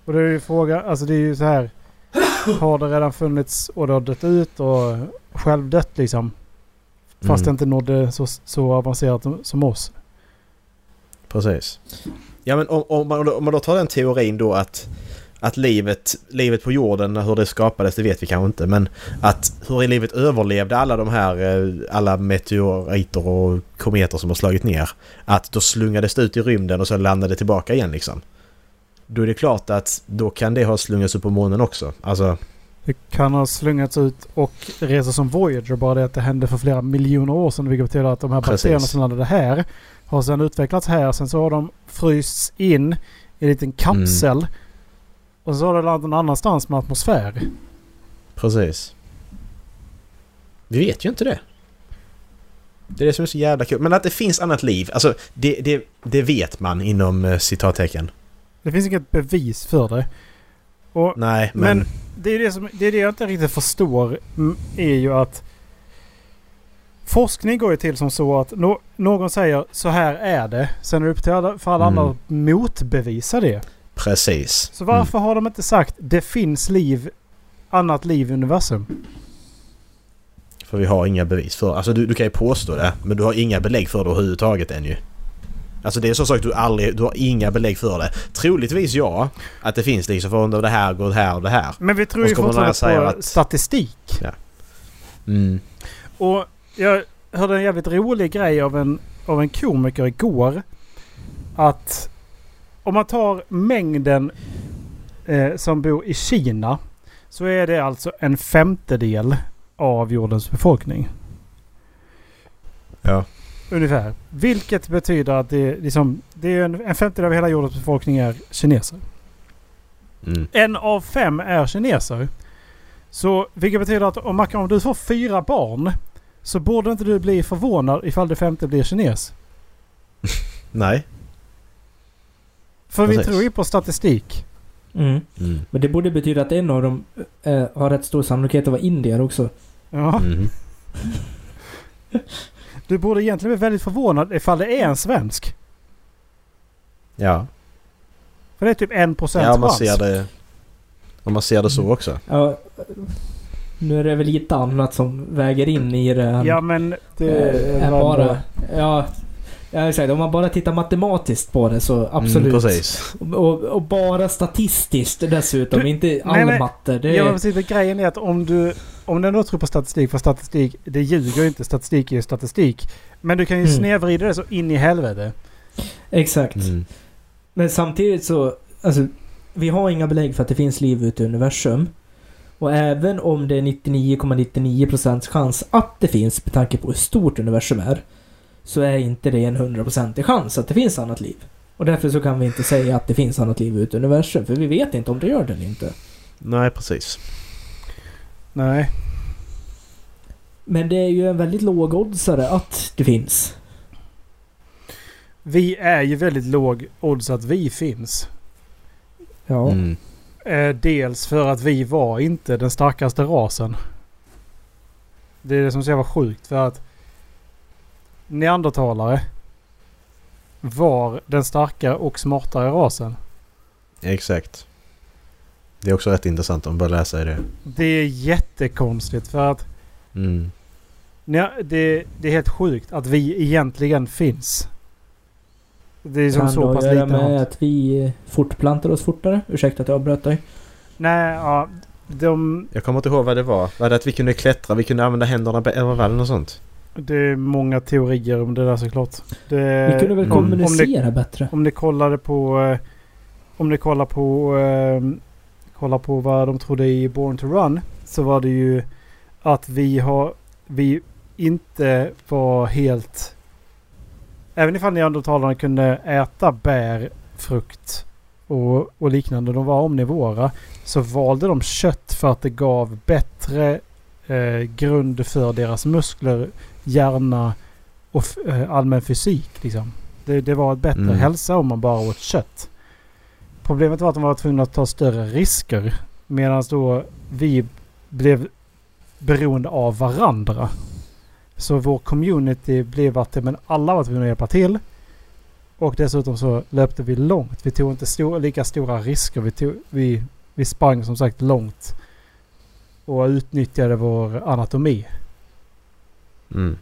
Och det är ju fråga, alltså det är ju så här. Har det redan funnits och det har dött ut och självdött liksom. Fast det Mm. inte nådde så, så avancerat som oss. Precis. Ja men om, om, man, om man då tar den teorin då att att livet, livet på jorden, hur det skapades, det vet vi kanske inte. Men att hur livet överlevde alla de här, eh, alla meteoriter och kometer som har slagit ner. Att då slungades det ut i rymden och så landade det tillbaka igen liksom. Då är det klart att då kan det ha slungats upp på månen också. Alltså, Det kan ha slungats ut och resa som Voyager. Bara det att det hände för flera miljoner år sedan. Vilket betyder att de här Precis. bakterierna som landade här har sedan utvecklats här. Sen så har de frysts in i en liten kapsel. Och så har det landat någon annanstans med atmosfär. precis. Vi vet ju inte det. Det är det som är så jävla kul. Men att det finns annat liv, alltså det, det, det vet man inom eh, citattecken. Det finns inget bevis för det. Och Nej, men... Men- det är det, som, det är det jag inte riktigt förstår. mm, Är ju att forskning går ju till som så att nå- någon säger så här är det. Sen är det upp till alla, för alla Mm. andra att motbevisa det. Precis. Så varför har de inte sagt det finns liv, annat liv i universum? För vi har inga bevis för Alltså du, du kan ju påstå det, men du har inga belägg för det överhuvudtaget ännu. Alltså det är som sagt du aldrig, du har inga belägg för det. Troligtvis ja, att det finns liksom för det här går det här och det här. Men vi tror ju fortfarande på att- statistik. Mm. Och jag hörde en jävligt rolig grej av en, av en komiker igår. Att om man tar mängden eh, som bor i Kina så är det alltså en femtedel av jordens befolkning. Ja. Ungefär. Vilket betyder att det, är liksom, det är en, en femtedel av hela jordens befolkning är kineser. Mm. En av fem är kineser. Så vilket betyder att om, om du får fyra barn så borde inte du bli förvånad ifall det femte blir kines. <laughs> Nej. För vi tror ju på statistik. Mm. Mm. Men det borde betyda att en av dem eh, har rätt stor sannolikhet att vara indier också. Ja. <laughs> Du borde egentligen bli väldigt förvånad ifall det är en svensk. Ja. För det är typ en procent Ja, om man ser det... Om man ser det så också. Ja, nu är det väl lite annat som väger in i det. än- Ja men det var bara... Ja, jag säga, om man bara tittar matematiskt på det så absolut. Mm. Och, och bara statistiskt dessutom, Du- inte all nej, matte. Det Ja är, precis. Grejen är att om du... Om du ändå tror på statistik, för statistik, det ljuger ju inte. Statistik är ju statistik. Men du kan ju Mm. snedvrida det så in i helvete. exakt. Mm. Men samtidigt så, alltså, vi har inga belägg för att det finns liv ute i universum. Och även om det är 99,99% chans att det finns, med tanke på hur stort universum är, så är inte det en 100% chans att det finns annat liv. Och därför så kan vi inte säga att det finns annat liv ute i universum, för vi vet inte om det gör det eller inte. Nej, precis. Nej. Men det är ju en väldigt låg oddsare att det finns. Vi är ju väldigt låg odds att vi finns. Ja. Mm. Eh, dels för att vi var inte den starkaste rasen. Det är det som så jävla sjukt för att neandertalare var den starkare och smartare rasen. Exakt. Det är också rätt intressant om man börjar läsa i det. Det är jättekonstigt för att Mm. nej, det, det är helt sjukt att vi egentligen finns. Det är som Kan så pass lite med med att vi fortplantar oss fortare? Ursäkta att jag avbröt dig. Nej, ja. De, Jag kommer inte ihåg vad det var. Var det att vi kunde klättra? Vi kunde använda händerna var det något sånt? Det är många teorier om det där såklart. Det, Vi kunde väl Mm. kommunicera bättre? Om ni kollade på... eh, Om ni kollar på... Eh, kollar på vad de trodde i Born to Run. Så var det ju att vi har... Vi inte var helt... Även ifall neandertalarna kunde äta bär, frukt och, och liknande. De var omnivåra. Så valde de kött för att det gav bättre eh, grund för deras muskler, hjärna och eh, allmän fysik. Liksom. Det, det var ett bättre Mm. hälsa om man bara åt kött. Problemet var att de var tvungna att ta större risker. Medan då vi blev beroende av varandra. Så vår community blev att men alla var tvungna att hjälpa till. Och dessutom så löpte vi långt. Vi tog inte stor, lika stora risker. Vi, tog, vi, vi sprang som sagt långt. Och utnyttjade vår anatomi. Mm.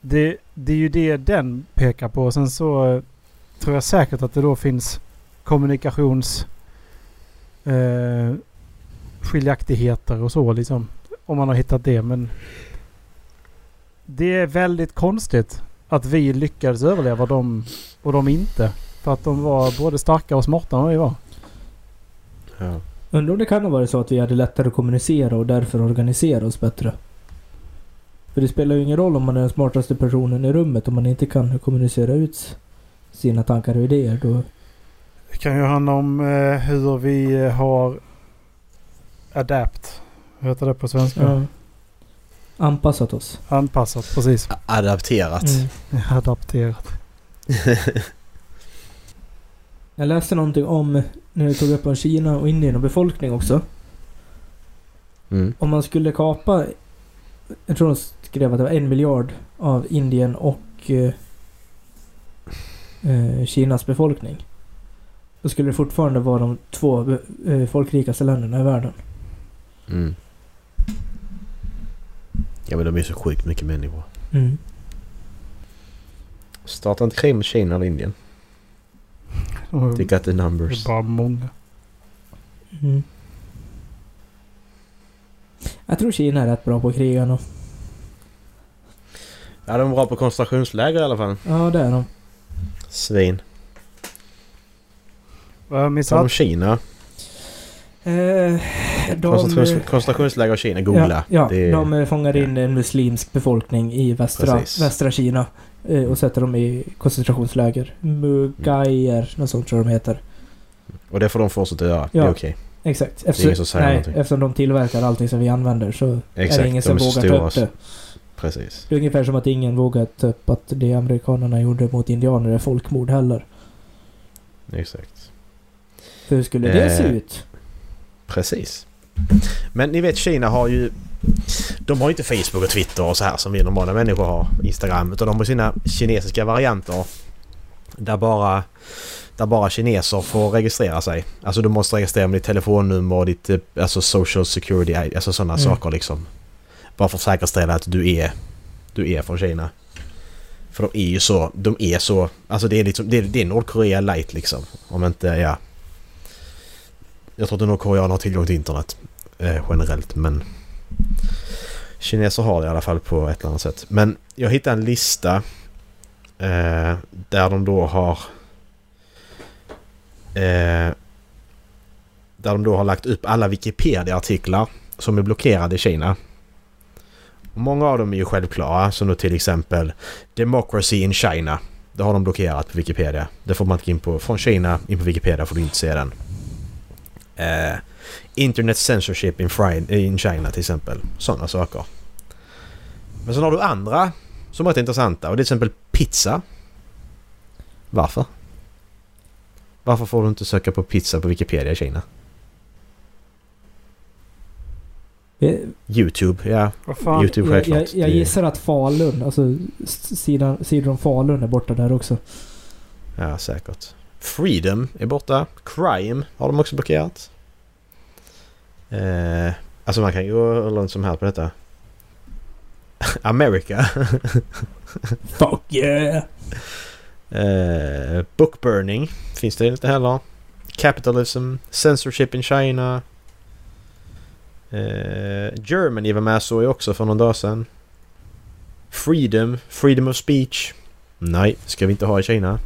Det, det är ju det den pekar på. Sen så tror jag säkert att det då finns kommunikations eh, skiljaktigheter och så liksom. Om man har hittat det. Men det är väldigt konstigt att vi lyckades överleva dem och de inte. För att de var både starka och smarta än vi var. Ja. Undrar om det kan ha varit så att vi hade lättare att kommunicera och därför organisera oss bättre. För det spelar ju ingen roll om man är den smartaste personen i rummet om man inte kan kommunicera ut sina tankar och idéer. Då, Det kan ju handla om eh, hur vi eh, har adapt. Vad heter det på svenska? ja. Anpassat oss. Anpassat, precis. Adapterat. Mm. <laughs> Adapterat. <laughs> Jag läste någonting om, när du tog upp om Kina och Indien och befolkning också. Mm. Om man skulle kapa, jag tror skrev att det var en miljard av Indien och eh, eh, Kinas befolkning. Då skulle det fortfarande vara de två eh, folkrikaste länderna i världen. Mm. Ja men de är så sjukt mycket människor. Mm. Starta inte krig mot Kina eller Indien. They got the Det numbers. är bara många. Mm. Jag tror Kina är rätt bra på att kriga nu. Ja de är bra på koncentrationsläger i alla fall. Ja, det är de. Svin. Vad har jag missat? Kina. Eh, de, Koncentrations, koncentrationsläger i Kina. Googla. Ja, ja Det är- de eh, fångar in en muslimsk befolkning i västra, Precis. västra Kina. eh, Och sätter dem i koncentrationsläger. Mugayer, något sånt tror jag de heter. Och det får de fortsätta göra. Det Ja. är okej. Exakt. är ingen som säger nej, någonting. eftersom de tillverkar allting som vi använder så är Exakt. det ingen de som är så vågar ta upp det. Precis. Det är ungefär som att ingen vågar upp att det amerikanerna gjorde mot indianer är folkmord heller. Exakt. För hur skulle det Eh, se ut? Precis. Men ni vet Kina har ju... De har ju inte Facebook och Twitter och så här som vi normala människor har. Instagram. Utan de har sina kinesiska varianter. Där bara... Där bara kineser får registrera sig. Alltså du måste registrera med ditt telefonnummer och ditt eh, alltså social security, alltså sådana Mm. saker liksom. Bara för att säkerställa att du är, du är från Kina. För de är ju så, de är så, alltså det är liksom, det är, det är Nordkorea light liksom. Om inte, ja. Jag tror inte Nordkoreaner har tillgång till internet eh, generellt men kineser har det i alla fall på ett eller annat sätt. Men jag hittade en lista eh, där de då har eh, där de då har lagt upp alla Wikipedia-artiklar som är blockerade i Kina. Och många av dem är ju självklara som då till exempel Democracy in China. Det har de blockerat på Wikipedia. Det får man inte gå in på. Från Kina in på Wikipedia får du inte se den. Eh, Internet censorship in, in China till exempel. Sådana saker. Men sen har du andra som är rätt intressanta och det är till exempel pizza. Varför? Varför får du inte söka på pizza på Wikipedia i Kina? Eh, Youtube, ja. Fan? Youtube Jag, självklart. jag, jag Det- gissar att Falun, alltså sidan, sidan om Falun är borta där också. Ja, säkert. Freedom är borta. Crime har de också blockerat. Eh, alltså man kan ju gå hur långt som helst på detta. <laughs> America. <laughs> Fuck yeah! eh, bookburning finns det inte heller. Capitalism. Censorship in China. Eh, Germany var med så också för någon dag sedan. Freedom. Freedom of speech. Nej, ska vi inte ha i Kina.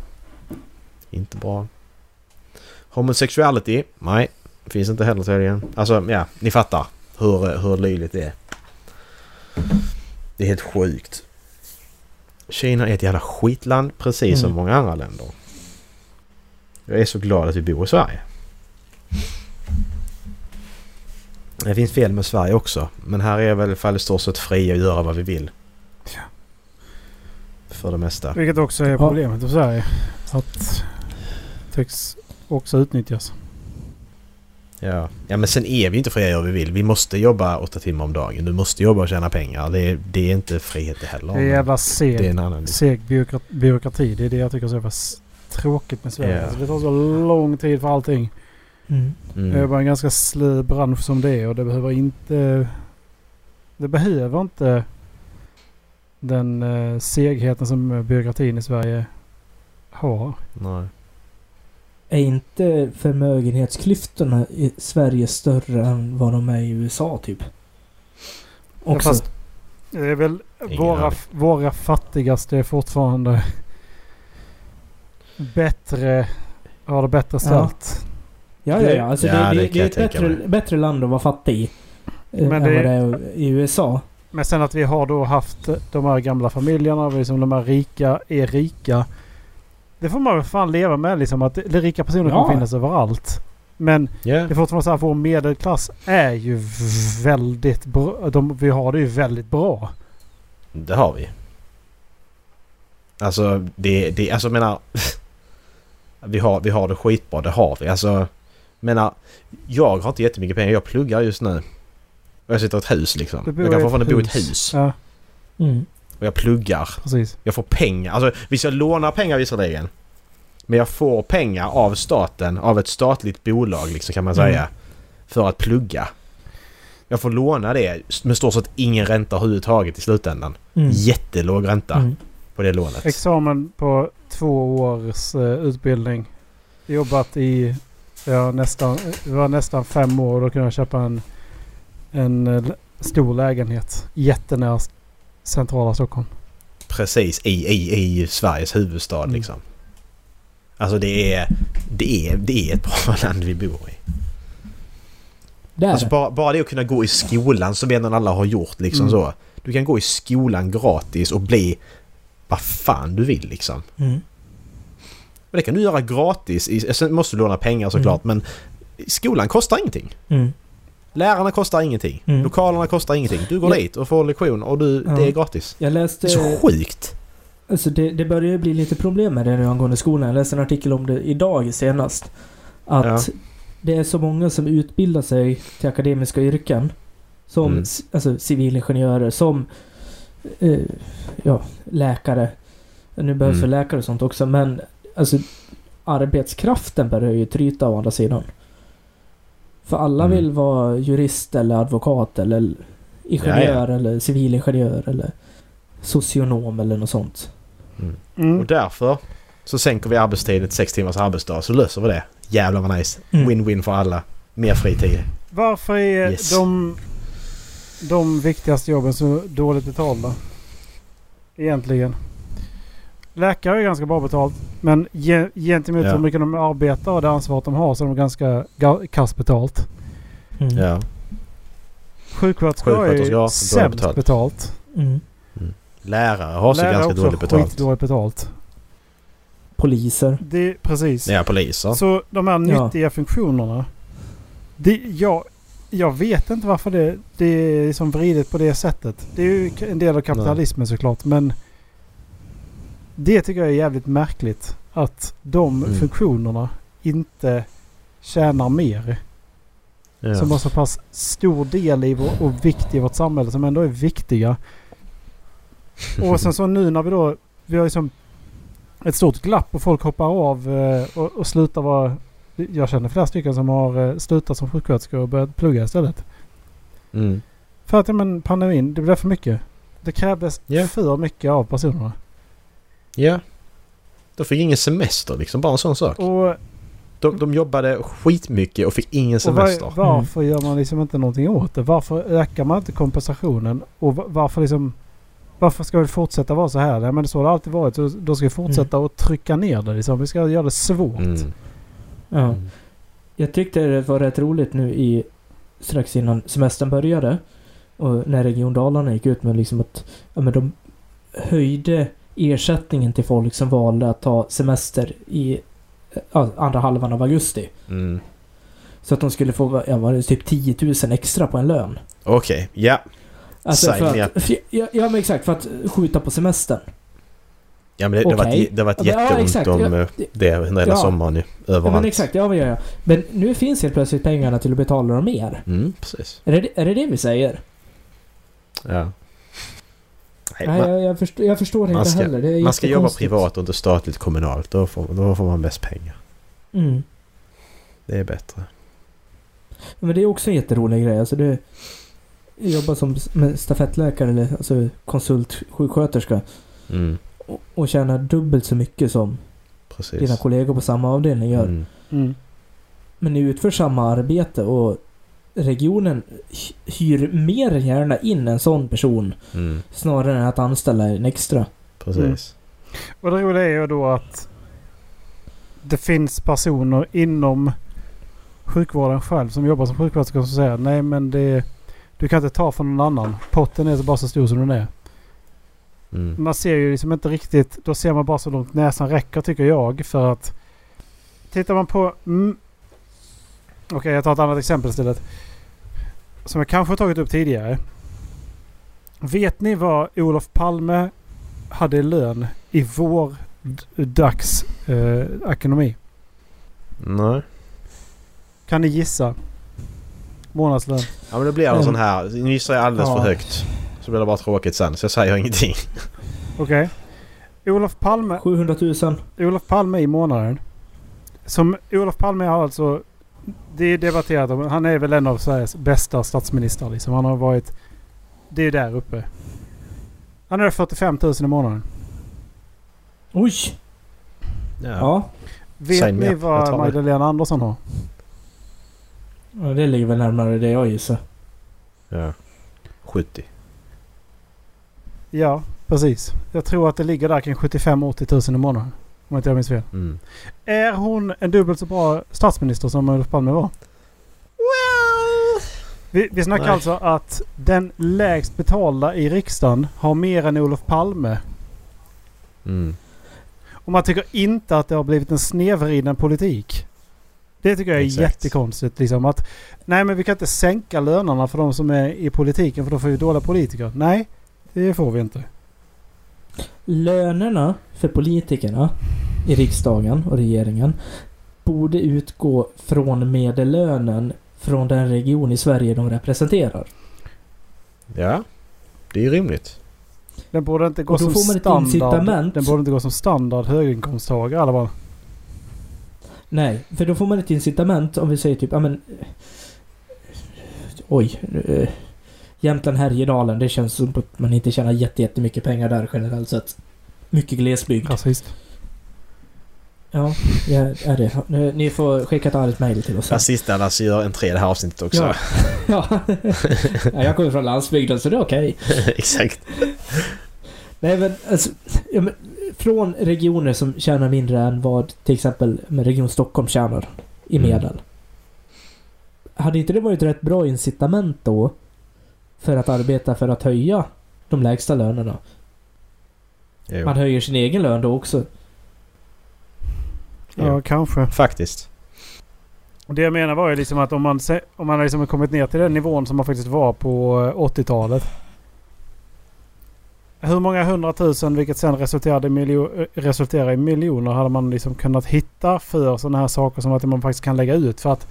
Inte bra. Homosexuality? Nej, finns inte heller tydligen. Alltså, ja, ni fattar hur, hur löjligt det är. Det är helt sjukt. Kina är ett jävla skitland precis som Mm. många andra länder. Jag är så glad att vi bor i Sverige. Det finns fel med Sverige också. Men här är väl fall i stort sett fria att göra vad vi vill. Ja. För det mesta. Vilket också är problemet i Sverige. Att tycks också utnyttjas. Ja. ja, men sen är vi inte fria att göra vad vi vill. Vi måste jobba åtta timmar om dagen. Du måste jobba och tjäna pengar. Det är, det är inte frihet det heller. Det är jävla seg, det är en annan... seg byråkra- byråkrati. Det är det jag tycker är så jävla tråkigt med Sverige. Ja. Alltså det tar så lång tid för allting. Mm. Det är bara en ganska slö bransch som det är och det behöver inte... Det behöver inte den eh, segheten som eh, byråkratin i Sverige har. Nej. Är inte förmögenhetsklyftorna i Sverige större än vad de är i USA typ? Också. fast- Det är väl Ingen våra, aning. våra fattigaste är fortfarande bättre, har det bättre ställt. ja, ja, ja. Alltså Ja, det, det det, det är ett bättre, mig. bättre land att vara fattig i. eh, Men än det- vad det är i USA. Men sen att vi har då haft de här gamla familjerna, vi som de här rika är rika. Det får man väl fan leva med liksom att det- rika personer Ja. kommer finnas överallt. Men Ja. det är fortfarande så här, vår medelklass är ju väldigt bra. De, vi har det ju väldigt bra. Det har vi. Alltså, det, det, alltså jag menar... <laughs> vi, har, vi har det skitbra, det har vi. Alltså, menar, jag har inte jättemycket pengar. Jag pluggar just nu. Och jag sitter i ett hus liksom. Jag kan fortfarande bo i ett hus. Ja, Mm. Och jag pluggar. precis. Jag får pengar. Alltså, visst jag lånar pengar visserligen. Men jag får pengar av staten, av ett statligt bolag liksom kan man Mm. säga. För att plugga. Jag får låna det med stort sett ingen ränta överhuvudtaget i slutändan. Mm. Jättelåg ränta Mm. på det lånet. Examen på två års eh, utbildning. Jobbat i ja, nästan, det var nästan fem år. Då kunde jag köpa en, en eh, stor lägenhet. Jättenära centrala Stockholm. Precis i, i, i Sveriges huvudstad Mm. liksom. Alltså det är, det är, det är ett bra <laughs> land vi bor i. Där. Alltså bara, bara det att kunna gå i skolan som ändå alla har gjort liksom Mm. så. Du kan gå i skolan gratis och bli vad fan du vill liksom. Mm. Och det kan du göra gratis. I, sen måste du låna pengar såklart men skolan kostar ingenting. Mm. Lärarna kostar ingenting. Mm. Lokalerna kostar ingenting. Du går Ja. dit och får lektion och du, Ja. det är gratis. Jag Det läste... är så sjukt. Alltså det, det börjar ju bli lite problem med det nu angående skolan. Jag läste en artikel om det idag senast. Att Ja. det är så många som utbildar sig till akademiska yrken. Som Mm. alltså, civilingenjörer, som eh, ja, läkare. Nu behövs Mm. läkare och sånt också men alltså arbetskraften börjar ju tryta å andra sidan. För alla Mm. vill vara jurist eller advokat eller ingenjör eller civilingenjör eller socionom eller något sånt. Mm. Och därför så sänker vi arbetstiden till sex timmars arbetsdag så löser vi det. Jävlar vad nice. Mm. Win-win för alla. Mer fritid. Varför är Yes. de, de viktigaste jobben så dåligt betalda? Egentligen. Läkare är ganska bra betalt. Men ge, gentemot Ja. hur mycket de arbetar och det ansvaret de har så är de ganska ga- kass betalt. Mm. Ja. Sjuksköterskor är sämst betalt. betalt. Mm. Lärare har Lärare ganska dåligt betalt. skitdåligt betalt. Poliser. Det, precis. Ja, poliser. Så de här Ja. nyttiga funktionerna. Det, jag, jag vet inte varför det, det är liksom vridet på det sättet. Det är ju en del av kapitalismen såklart men det tycker jag är jävligt märkligt. Att de Mm. funktionerna inte tjänar mer. Ja. Som har så pass stor del i vår, och vikt i vårt samhälle som ändå är viktiga. <laughs> Och sen så nu när vi då, vi har liksom ett stort glapp och folk hoppar av eh, och, och slutar vara... Jag känner flera stycken som har eh, slutat som sjuksköterskor och börjat plugga istället. Mm. För att men, pandemin, det blev för mycket. Det krävdes Ja. för mycket av personerna. Ja. De fick ingen semester liksom, bara en sån sak. Och, De, de jobbade skitmycket och fick ingen och var, semester. varför gör man liksom inte någonting åt det? Varför ökar man inte kompensationen? Och va- varför liksom... Varför ska det fortsätta vara så här? Ja, men så har det alltid varit. Så då ska vi fortsätta att trycka ner det. Liksom. Vi ska göra det svårt. Mm. Ja. Jag tyckte det var rätt roligt nu i strax innan semestern började. Och när Region Dalarna gick ut med liksom att ja, men de höjde ersättningen till folk som valde att ta semester i ja, andra halvan av augusti. Mm. Så att de skulle få ja, var det typ 10 000 extra på en lön. Okej, ja. Alltså me att, för, ja, ja men exakt, för att skjuta på semestern. Ja men det, det, var, det var ett Ja, jätteont exakt. om Ja, eh, det under hela ja. sommaren ju. Ja Överallt. men exakt, ja vad gör jag? Men nu finns helt plötsligt pengarna till att betala dem mer. Mm, precis. Är det är det, det vi säger? Ja. Nej, Nej, man, jag, jag, förstår, jag förstår man inte ska- heller. Det är man ska jobba privat och inte statligt kommunalt. Då får, då får man mest pengar. Mm. Det är bättre. Men det är också en jätterolig grej. Alltså det, jag jobbar som med stafettläkare eller alltså konsultsjuksköterska Mm, och, och tjänar dubbelt så mycket som precis. dina kollegor på samma avdelning gör. Mm. Mm. Men ni utför samma arbete och regionen hy- hyr mer än gärna in en sån person Mm, snarare än att anställa en extra. precis. Och det roliga är ju då att det finns personer inom sjukvården själv som jobbar som sjuksköterskor som säger nej men det, du kan inte ta från någon annan. Potten är så bara så stor som den är. Mm. Man ser ju liksom inte riktigt. Då ser man bara så långt näsan räcker tycker jag. För att tittar man på Okej, jag tar ett annat exempel istället. Som jag kanske har tagit upp tidigare. Vet ni vad Olof Palme hade i lön i vår dags eh, ekonomi? Nej. Kan ni gissa? Månadslön. Ja men det blir en Mm. sån här. Nu gissar jag alldeles Ja. för högt. Så blir det bara tråkigt sen. Så jag säger ingenting. Okej. Olof Palme 700 000. Olof Palme i månaden. Som Olof Palme har alltså... Det är debatterat om. Han är väl en av Sveriges bästa statsministrar liksom. Han har varit... Det är där uppe. Han är 45 000 i månaden. Oj! Ja. Ja. Vet Säg ni vad. Magdalena Andersson har? ja. Det ligger väl närmare det jag gissar. ja. 70. Ja, precis. Jag tror att det ligger där kring 75-80 000 i månaden. Om inte jag minns fel. Mm. Är hon en dubbelt så bra statsminister som Olof Palme var? Vi, vi snackar Nej. alltså att den lägst betalda i riksdagen har mer än Olof Palme. Mm. Och man tycker inte att det har blivit en snedvriden politik. Det tycker jag är Exakt. jättekonstigt. Liksom att, nej men vi kan inte sänka lönerna för de som är i politiken för då får vi dåliga politiker. Nej, det får vi inte. Lönerna för politikerna i riksdagen och regeringen borde utgå från medellönen från den region i Sverige de representerar. Ja. Det är ju rimligt. Den borde inte gå Och då som får man ett standard. incitament. Den borde inte gå som standard höginkomsttagare i alla fall. Nej, för då får man ett incitament om vi säger typ, ja men... Oj. Jämtland Härjedalen, det känns som att man inte tjänar jätte- jättemycket pengar där generellt sett. Mycket glesbygd. Rasist. Ja, det är det. Nu- Ni får skicka ett argt mejl till oss. sen. Rasisterna alltså gör en tre det här avsnittet också. Ja. <laughs> Ja. ja, jag kommer från landsbygden så det är okej. <laughs> Exakt. Nej men alltså, ja, men, från regioner som tjänar mindre än vad till exempel med Region Stockholm tjänar i Mm. medel. Hade inte det varit rätt bra incitament då för att arbeta för att höja de lägsta lönerna? Jo. Man höjer sin egen lön då också. Ja, Jo. kanske. Faktiskt. Och Det jag menar var ju liksom att om man, se- om man liksom har kommit ner till den nivån som man faktiskt var på eh, 80-talet. Hur många hundratusen, vilket sen resulterade i, miljo- eh, resulterade i miljoner, hade man liksom kunnat hitta för sådana här saker som att man faktiskt kan lägga ut? För att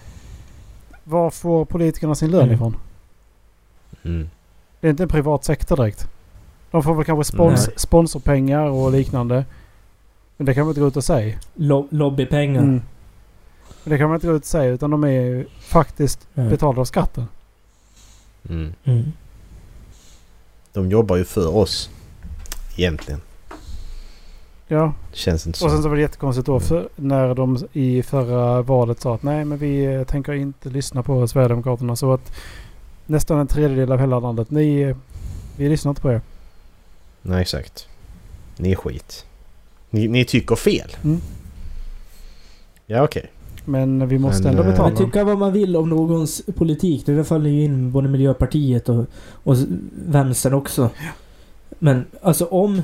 var får politikerna sin lön Mm. ifrån? Mm. Det är inte en privat sektor direkt. De får väl kanske spons- Nej. sponsorpengar och liknande. Men det kan man inte gå ut och säga. Lo- lobbypengar. Mm. Men det kan man inte gå ut och säga utan de är ju faktiskt Mm. betalda av skatten. Mm. Mm. De jobbar ju för oss. Egentligen. Ja, Det känns inte så. och sen så var det jättekonstigt då för, när de i förra valet sa att nej men vi eh, tänker inte lyssna på Sverigedemokraterna. Så att nästan en tredjedel av hela landet, ni, vi lyssnar inte på er. Nej exakt. Ni är skit. Ni, ni tycker fel. Mm. Ja okej. Men vi måste Men, ändå eh, betala dem. tycka vad man vill om någons politik. Det faller ju in både Miljöpartiet och, och vänstern också. Men alltså om...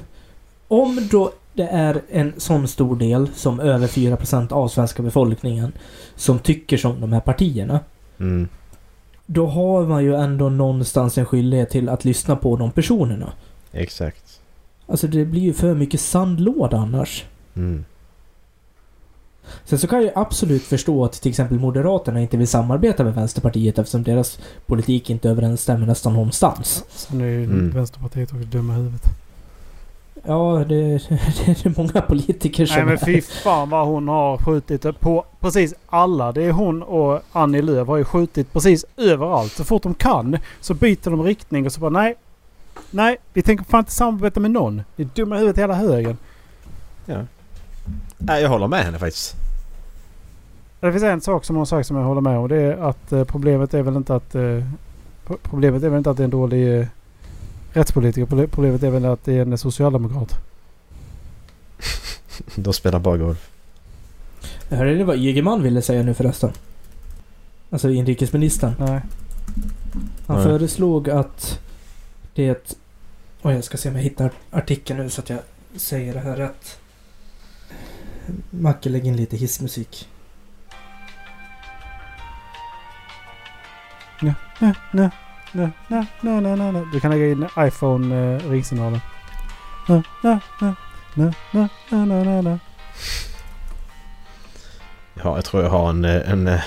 Om då det är en sån stor del som över 4% av svenska befolkningen som tycker som de här partierna. Mm. Då har man ju ändå någonstans en skyldighet till att lyssna på de personerna. Exakt. Alltså det blir ju för mycket sandlåda annars. Mm. Sen så kan jag ju absolut förstå att till exempel Moderaterna inte vill samarbeta med Vänsterpartiet eftersom deras politik inte överensstämmer nästan någonstans. Sen är ju Mm. Vänsterpartiet också dumma i huvudet. Ja, det, <laughs> det är många politiker som Nej men är. fy fan vad hon har skjutit på precis alla. Det är hon och Annie Lööf har ju skjutit precis överallt. Så fort de kan så byter de riktning och så bara nej. Nej, vi tänker fan inte samarbeta med någon. Det är dumma i huvudet hela högen. Nej, jag håller med henne faktiskt. Det finns en sak som hon sagt som jag håller med om. Det är att eh, problemet är väl inte att... Eh, pro- problemet är väl inte att det är en dålig eh, rättspolitiker. Proble- Problemet är väl att det är en socialdemokrat. <laughs> De spelar bara golf. Jag hörde det vad Ygeman ville säga nu förresten. Alltså inrikesministern. Nej. Han Nej. föreslog att det... Och jag ska se om jag hittar artikeln nu så att jag säger det här rätt. Macke, lägg in lite hissmusik. na, na, na, na, na, na, na, na, na. Du kan lägga in iPhone-ringsignalen. Na, na, na, na, na, na, na, na, na. Ja, jag tror jag har en, eh, en, eh,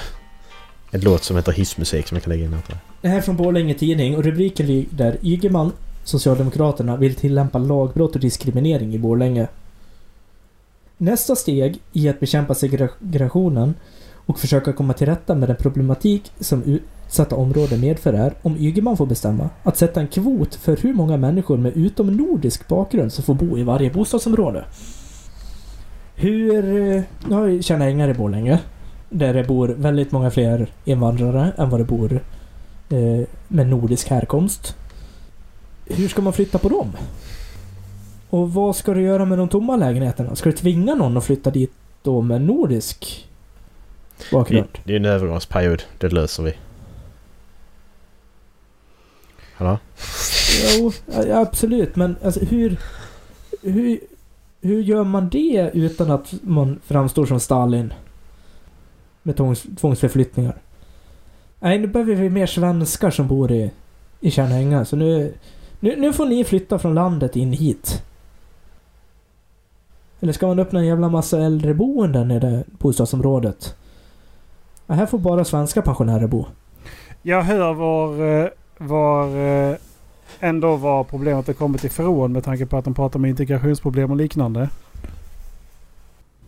en låt som heter hissmusik som jag kan lägga in här. Det här är från Borlänge Tidning och rubriken lyder Ygeman, Socialdemokraterna, vill tillämpa lagbrott och diskriminering i Borlänge. Nästa steg i att bekämpa segregationen och försöka komma till rätta med den problematik som utsatta områden medför är, om Ygeman får bestämma, att sätta en kvot för hur många människor med utomnordisk bakgrund som får bo i varje bostadsområde. Hur... Nu har vi Tjärnängar i Borlänge. Där det bor väldigt många fler invandrare än vad det bor eh, med nordisk härkomst. Hur ska man flytta på dem? Och vad ska du göra med de tomma lägenheterna? Ska du tvinga någon att flytta dit då med nordisk bakgrund? det är en övergångsperiod. Det löser vi. Hallå? Jo, absolut. Men alltså hur... Hur, hur gör man det utan att man framstår som Stalin? Med tvångs, tvångsförflyttningar. Nej, nu behöver vi mer svenskar som bor i, i Tjärnhänga. Så nu, nu, nu får ni flytta från landet in hit. Eller ska man öppna en jävla massa äldreboenden i det bostadsområdet? Ja, här får bara svenska pensionärer bo. Jag hör var, eh, var eh, ändå var problemet har kommit ifrån med tanke på att de pratar om integrationsproblem och liknande.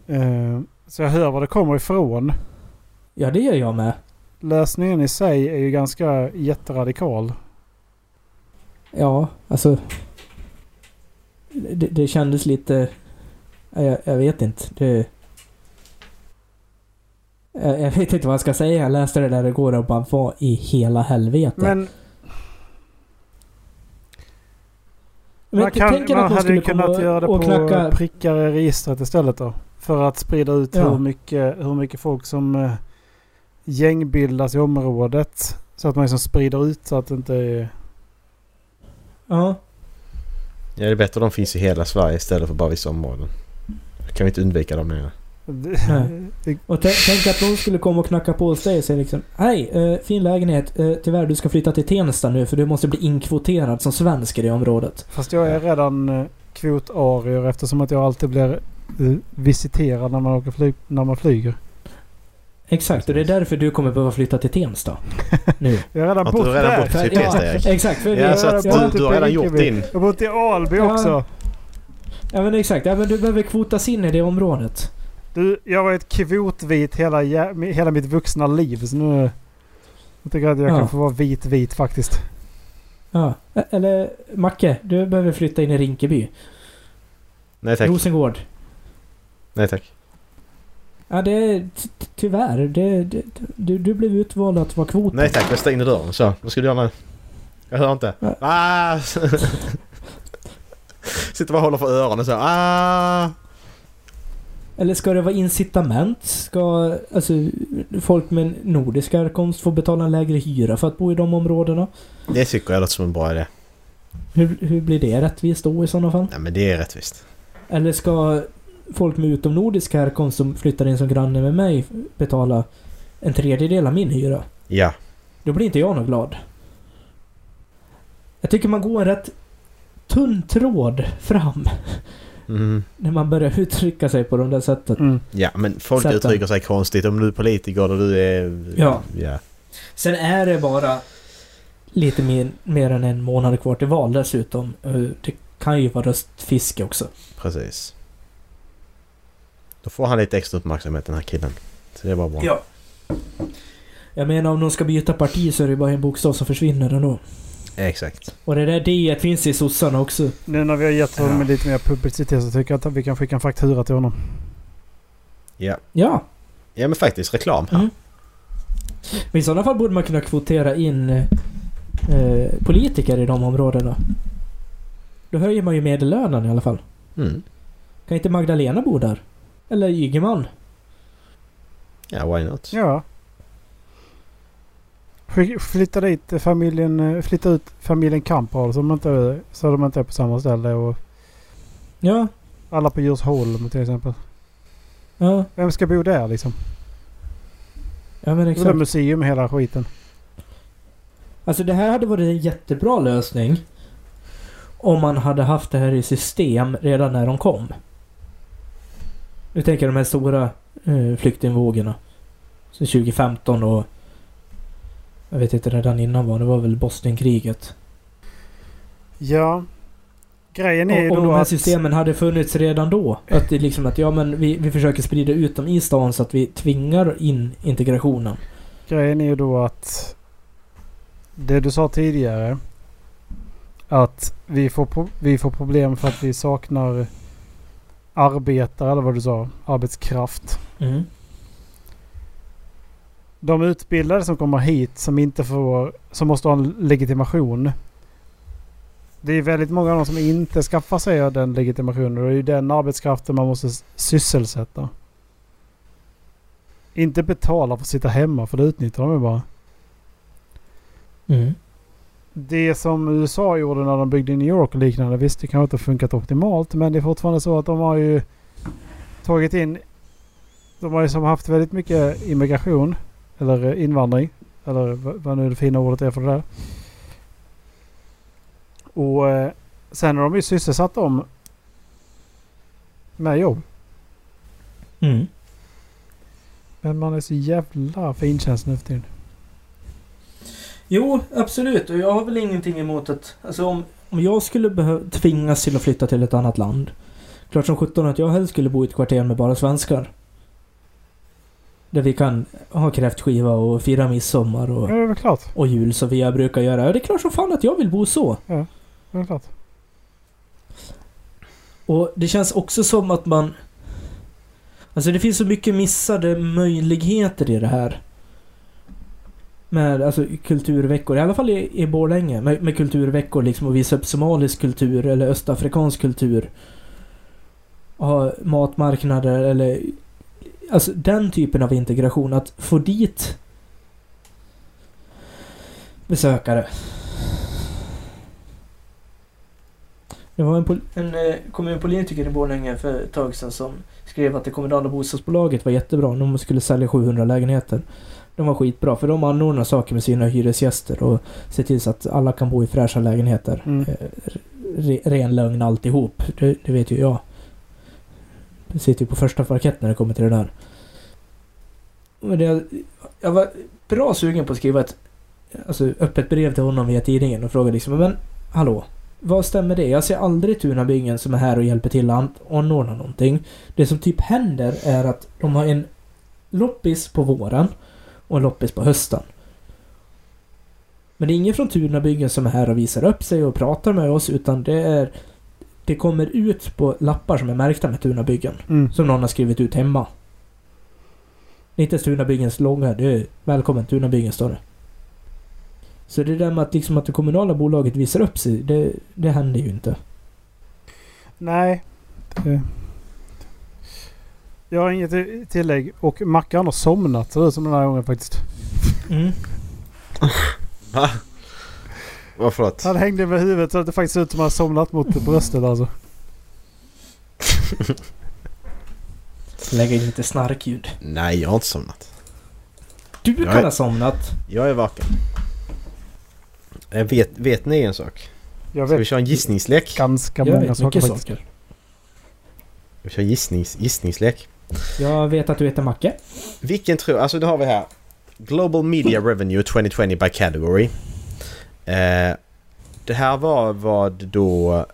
Eh, Så jag hör var det kommer ifrån. Ja, det gör jag med. Lösningen i sig är ju ganska jätteradikal. Ja, alltså... Det, det kändes lite... ja, Jag, jag vet inte. Det... Jag, jag vet inte vad jag ska säga. Jag läste det där igår och bara vad i hela helvete. Men Men man, kan, tänk man att de hade kunnat göra det på knacka... prickar i registret istället då. För att sprida ut Ja. hur, mycket, hur mycket folk som eh, gängbildas i området. Så att man liksom sprider ut så att det inte är... Ja. Ja, det är bättre att de finns i hela Sverige istället för bara vissa områden. Då kan vi inte undvika dem längre. Nej. Och tä- tänk att någon skulle komma och knacka på hos dig och säga liksom Hej, eh, fin lägenhet. Eh, tyvärr, du ska flytta till Tensta nu för du måste bli inkvoterad som svensk i det området. fast jag är redan eh, kvotarier eftersom att jag alltid blir eh, visiterad när man, åker flyg, när man flyger. Exakt, och det är därför du kommer behöva flytta till Tensta. Nu. <laughs> Jag har redan bott du redan där. bott i Tensta, Erik? exakt. För Ja, så att jag du, du har redan gjort din... Jag har bott i Alby Ja. också. Ja men exakt, ja, men du behöver kvotas in i det området. Du, jag var ett kvotvit hela, hela mitt vuxna liv. Så nu... Jag tycker att jag Ja. kan få vara vit vit faktiskt. Ja. Eller Macke, du behöver flytta in i Rinkeby. Nej tack. Rosengård. Nej tack. Ja det är ty- ty- tyvärr. Det, det, du, du blev utvald att vara kvoten. Nej tack, jag stäng in dörren. Så, vad ska du göra nu? Jag hör inte. Ja. Ah! <laughs> Sitter bara och håller för öronen så. Ah! Eller ska det vara incitament? Ska alltså, folk med nordisk härkomst få betala en lägre hyra för att bo i de områdena? Det tycker jag låter som en bra idé. Hur, hur blir det rättvist då i sådana fall? Nej men det är rättvist. Eller ska folk med utomnordisk härkomst som flyttar in som granne med mig betala en tredjedel av min hyra? Ja. Då blir inte jag nog glad. Jag tycker man går en rätt tunn tråd fram Mm. när man börjar uttrycka sig på de där sättet. Mm. Ja men folk Sätten. uttrycker sig konstigt. Om du är politiker och du är... Ja. Ja. Sen är det bara lite mer, mer än en månad kvar till val dessutom. Eh, Det kan ju vara röstfiske också. Precis. Då får han lite extra uppmärksamhet den här killen. Så det var bra. Ja. Jag menar om de ska byta parti så är det bara en bokstav som försvinner ändå. Exakt. Och det där D finns i sossarna också. Nu när vi har gett honom Ja. lite mer publicitet så tycker jag att vi kan skicka en faktura till honom. Ja. Ja. Ja men faktiskt reklam här. Mm. Men i sådana fall borde man kunna kvotera in eh, politiker i de områdena. Då höjer man ju medellönen i alla fall. Mm. Kan inte Magdalena bo där? Eller Ygeman? Ja, why not? Ja. Flytta dit familjen, eh, flytta ut familjen Kamprad inte, så de inte är på samma ställe och Ja. alla på Djursholm till exempel. Ja. Vem ska bo där liksom? Ja men Det exakt. museum hela skiten. Alltså det här hade varit en jättebra lösning. Om man hade haft det här i system redan när de kom. Nu tänker jag de här stora eh, flyktingvågorna. Så 2015 och... Jag vet inte när den innan var. Det var väl Bosnienkriget. Ja. Grejen är ju Om, om då de här att... systemen hade funnits redan då. Att det liksom att ja men vi, vi försöker sprida ut dem i stan så att vi tvingar in integrationen. Grejen är ju då att... Det du sa tidigare. Att vi får, vi får problem för att vi saknar arbetare eller vad du sa. Arbetskraft. Mm. De utbildade som kommer hit som inte får... Som måste ha en legitimation. Det är väldigt många av dem som inte skaffar sig den legitimationen. Och det är ju den arbetskraften man måste sysselsätta. Inte betala för att sitta hemma för det utnyttjar de ju bara. Mm. Det som USA gjorde när de byggde i New York och liknande. Visst, det kanske inte har funkat optimalt. Men det är fortfarande så att de har ju tagit in... De har ju som haft väldigt mycket immigration. Eller eh, invandring. Eller vad nu det fina ordet är för det där. Och eh, sen har de ju sysselsatt dem med jobb. Mm. Men man är så jävla finkänslig nu för tiden. Jo, absolut. Och jag har väl ingenting emot att... Alltså om, om jag skulle behöva tvingas till att flytta till ett annat land. Klart som sjutton att jag helst skulle bo i ett kvarter med bara svenskar. Där vi kan ha kräftskiva och fira midsommar Ja, och, det är väl klart. och jul som vi brukar göra. Ja, det är klart som fan att jag vill bo så. Det är väl klart. Och det känns också som att man... Alltså det finns så mycket missade möjligheter i det här. Med alltså, kulturveckor, i alla fall i, i Borlänge. Med, med kulturveckor liksom och visa upp somalisk kultur eller östafrikansk kultur. Ha matmarknader eller... Alltså den typen av integration. Att få dit besökare. Det var en, en eh, kommunpolitiker i Borlänge för ett tag sedan som skrev att det kommunala bostadsbolaget var jättebra. De skulle sälja 700 lägenheter. De var skitbra för de anordnar saker med sina hyresgäster och ser till så att alla kan bo i fräscha lägenheter. Mm. Eh, Re, ren lögn alltihop. Det, det vet ju jag. Jag sitter ju på första parkett när det kommer till det där. Men jag, jag var bra sugen på att skriva ett alltså, öppet brev till honom via tidningen och fråga liksom men hallå? Vad stämmer det? Jag ser aldrig Tunabyggen som är här och hjälper till att anordna någonting. Det som typ händer är att de har en loppis på våren och en loppis på hösten. Men det är ingen från Tunabyggen som är här och visar upp sig och pratar med oss utan det är det kommer ut på lappar som är märkta med Tunabyggen. Mm. Som någon har skrivit ut hemma. Inte ens Tunabyggens logga. Det är Välkommen Tunabyggen står det. Så det där med att, liksom att det kommunala bolaget visar upp sig, det, det händer ju inte. Nej. Det... Jag har inget tillägg. Och Mackan har somnat ser det ut som den här gången faktiskt. Mm. Va? Vad förlåt? Han hängde med huvudet så att det faktiskt ser ut som att han har somnat mot bröstet alltså. <laughs> Lägga in lite snarkljud. Nej, jag har inte somnat. Du Jag kan är- ha somnat. Jag är vaken. Eh, Vet, vet ni en sak? Jag Ska vi vet köra en gissningslek? ganska Jag många vet saker faktiskt. saker. Vi kör gissnings, gissningslek. Jag vet att du heter Macke. Vilken tror... Alltså det har vi här. Global Media Revenue 2020 by Category. Eh, det här var vad då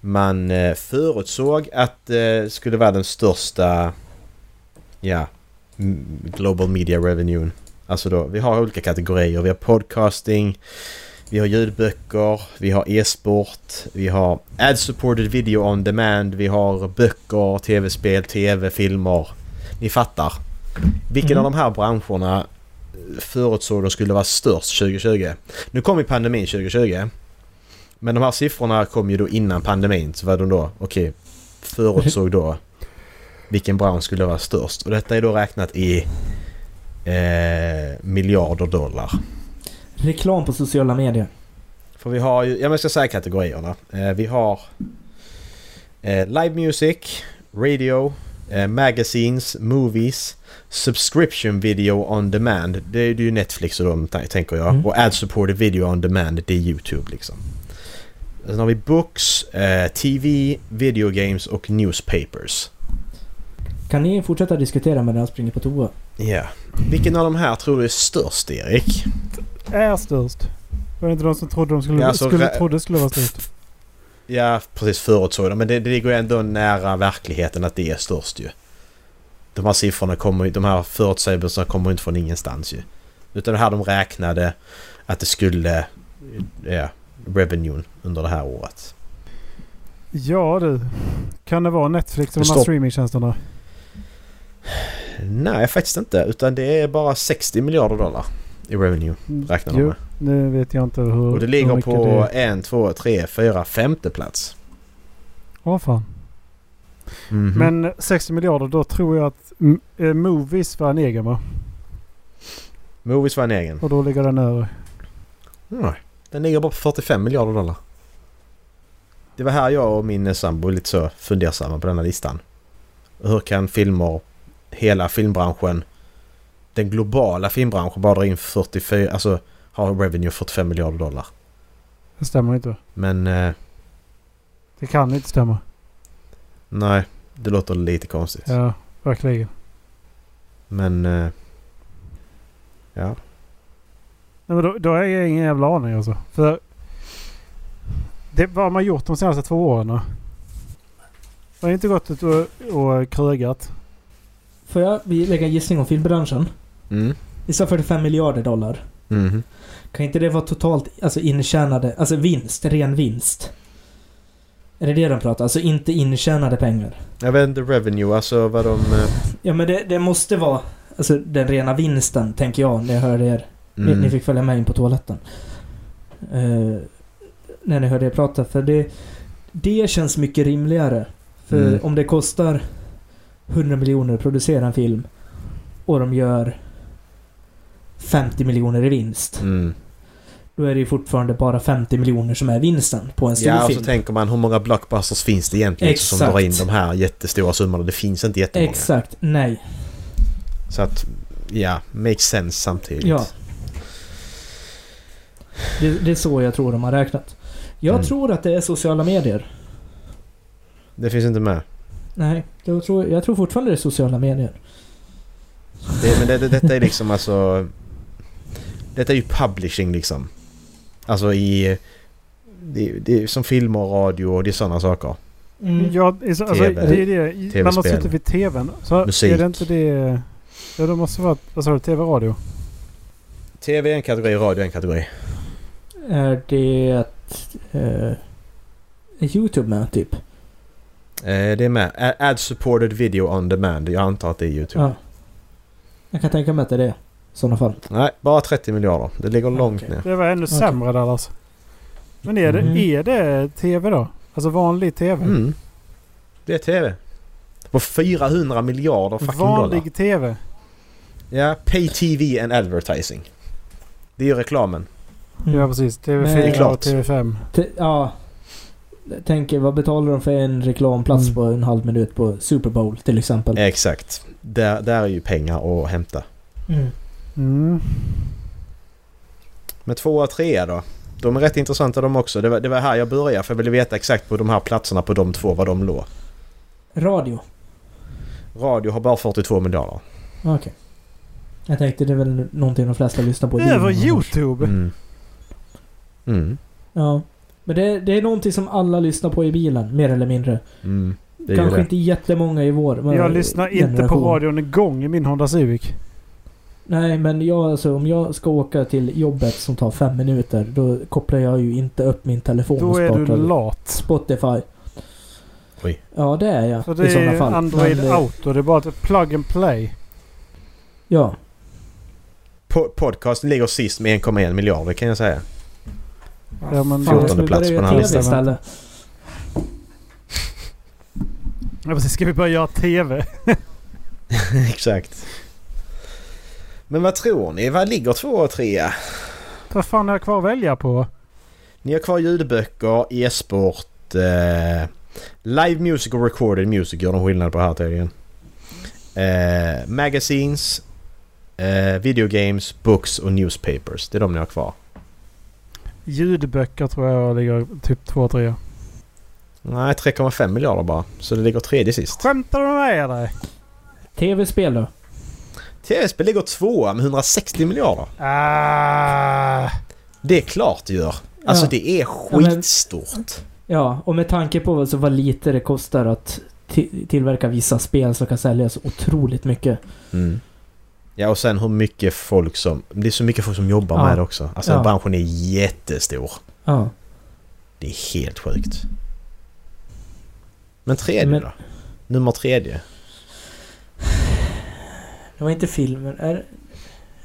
man eh, förutsåg att eh, skulle vara den största ja, Global Media Revenue. Alltså då, vi har olika kategorier. Vi har podcasting, vi har ljudböcker, vi har e-sport, vi har ad-supported video on demand, vi har böcker, tv-spel, tv, filmer. Ni fattar. Vilken Mm. av de här branscherna förutsåg de skulle vara störst 2020? Nu kom ju pandemin 2020. Men de här siffrorna kom ju då innan pandemin. Så var de då, okej, förutsåg då vilken bransch skulle vara störst. Och detta är då räknat i eh, miljarder dollar. Reklam på sociala medier. För vi har ju, ja jag ska säga kategorierna. Eh, vi har eh, live music, radio, Eh, magazines, movies, subscription video on demand. Det är ju Netflix och de tänker jag. Mm. Och ad supported video on demand. Det är YouTube liksom. Sen har vi books, eh, TV, video games och newspapers. Kan ni fortsätta diskutera medan jag springer på toa? Ja. Vilken av de här tror du är störst Erik? Är störst. Var det inte de som trodde de skulle, Ja, alltså, skulle, trodde skulle vara störst? Ja, precis förutsåg det. Men det, det ligger ju ändå nära verkligheten att det är störst ju. De här siffrorna kommer de här förutsägelserna kommer inte från ingenstans ju. Utan det här de räknade att det skulle, ja, revenuen under det här året. Ja du. Kan det vara Netflix och de här streamingtjänsterna? Nej, faktiskt inte. Utan det är bara 60 miljarder dollar i revenue räknar de med. Nu vet jag inte hur Och det ligger på det- en, två, tre, fyra, femte plats. Åh fan. Mhm. Men 60 miljarder, då tror jag att mm, eh, Movies var en egen va? Movies var en egen. Och då ligger den över. Nej, den ligger bara på 45 miljarder dollar. Det var här jag och min sambo lite så fundersamma på denna listan. Hur kan filmer, hela filmbranschen, den globala filmbranschen bara dra in 44, alltså har revenue 45 miljarder dollar. Det stämmer inte. Men eh, Det kan inte stämma. nej, det låter lite konstigt. Ja, verkligen. Men eh, ja, Nej, men då, då har jag ingen jävla aning alltså. För det, vad har man gjort de senaste två åren då? Jag har inte gått ut och, och krögat. Får jag vi lägga en gissning om filmbranschen? Mm. Vi sa 45 miljarder dollar. Mhm. Kan inte det vara totalt alltså intjänade, alltså vinst, ren vinst? Är det det de pratar? Alltså inte intjänade pengar? Jag vet inte revenue, alltså vad de... eh, Ja men det, det måste vara alltså den rena vinsten, tänker jag, när jag hörde er. Mm. ni fick följa med in på toaletten. Eh, när ni hörde er prata. För det, det känns mycket rimligare. För Mm. om det kostar 100 miljoner att producera en film och de gör 50 miljoner i vinst. Mm. Då är det ju fortfarande bara 50 miljoner som är vinsten på en stor Ja, och film. så tänker man hur många blockbusters finns det egentligen som Exakt. drar in de här jättestora summorna? Det finns inte jättemånga. Exakt, nej. Så att, ja, makes sense samtidigt. Ja. Det, det är så jag tror de har räknat. Jag Mm. tror att det är sociala medier. Det finns inte med. Nej, jag tror, jag tror fortfarande det är sociala medier. Det, men det, det, detta är liksom alltså... Detta är ju publishing liksom. Alltså i... Det, det är som filmer och radio och det är sådana saker. Mm. Ja, alltså, alltså, TV. det är det. Man har suttit vid tvn. Så Musik. är det inte det... Ja, det måste vara... Vad sa du? TV-radio? TV är en kategori, radio är en kategori. Är det... Är Youtube med typ? Eh, det är med. A- Ad supported video on demand. Jag antar att det är YouTube. Ja. Jag kan tänka mig att det är det. Sådana fall. Nej, bara 30 miljarder. Det ligger långt ner. Det var ännu Okej. sämre där alltså. Men är det, Mm. är det TV då? Alltså vanlig TV? Mm. Det är TV. På 400 miljarder fucking dollar. vanlig TV? Ja, pay TV and advertising. Det är ju reklamen. Mm. Ja precis. Men- Det är TV4 och klart. TV5. T- ja. Tänker, vad betalar de för en reklamplats Mm. på en halv minut på Super Bowl till exempel? Exakt. Där, där är ju pengar att hämta. Mm. Mm. Men två och tre då? De är rätt intressanta de också. Det var, det var här jag började för jag ville veta exakt på de här platserna på de två var de låg. Radio? Radio har bara 42 miljarder. Okej. Jag tänkte det är väl någonting de flesta lyssnar på. Över. Youtube? Mm. Mm. Ja. Men det, det är någonting som alla lyssnar på i bilen, mer eller mindre. Mm. Kanske det. inte jättemånga i vår Jag lyssnar inte på radion en gång i min Honda Civic. Nej, men jag, alltså, om jag ska åka till jobbet som tar fem minuter, då kopplar jag ju inte upp min telefon Då och är du lat. Spotify. Oj. Ja, det är jag För det i sådana är fall. Android Men, eh, Auto. Det är bara ett plug and play. Ja. Po- podcasten ligger sist med 1,1 miljarder kan jag säga. Ja, men Fan, jag 14 skulle plats på den här listan. istället. Ja, precis. Ska vi börja göra TV? <laughs> Exakt. Men vad tror ni? Vad ligger två och tre? Vad fan har jag kvar att välja på? Ni har kvar ljudböcker, e-sport, eh, live music och recorded music gör de skillnad på här tydligen. Eh, magazines, eh, video games, books och newspapers. Det är de ni har kvar. Ljudböcker tror jag ligger typ 2-3. Nej, 3,5 miljarder bara. Så det ligger tredje sist. Skämtar du med dig? Tv-spel då? TV-spel ligger tvåa med 160 miljarder. Ah, Det är klart det gör. Alltså Ja. det är skitstort. Ja, och med tanke på så vad lite det kostar att ti- tillverka vissa spel som kan säljas otroligt mycket. Mm. Ja och sen hur mycket folk som... Det är så mycket folk som jobbar Ja. med det också. Alltså Ja. branschen är jättestor. Ja. Det är helt sjukt. Men tredje Men- då? Nummer tredje? Det var inte filmer. Är,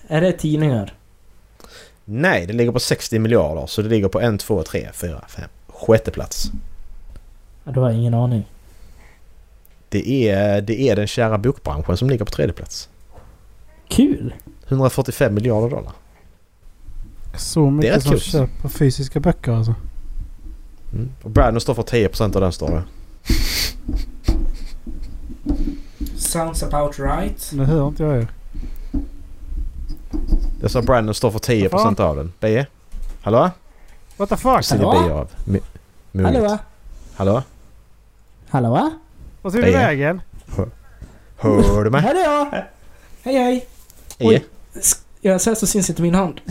är det tidningar? Nej, det ligger på 60 miljarder. Så det ligger på 1, 2, 3, 4, 5. Sjätte plats. Ja, då har jag ingen aning. Det är, det är den kära bokbranschen som ligger på tredje plats. Kul! 145 miljarder dollar. så Det är mycket som kul. köper fysiska böcker alltså. Mm. Och Brandon står för 10% av den står det. <laughs> Sounds about right. Nu hör inte jag er. Jag sa Brandon står för 10% av den. Beje? Hallå? What the fuck? Hallå? Beje av? Moget. Hallå? Hallå? Hallå? Vad tog du vägen? Hör du mig? Jag! Hej hej! Eje? S- Jag säger så syns inte min hand.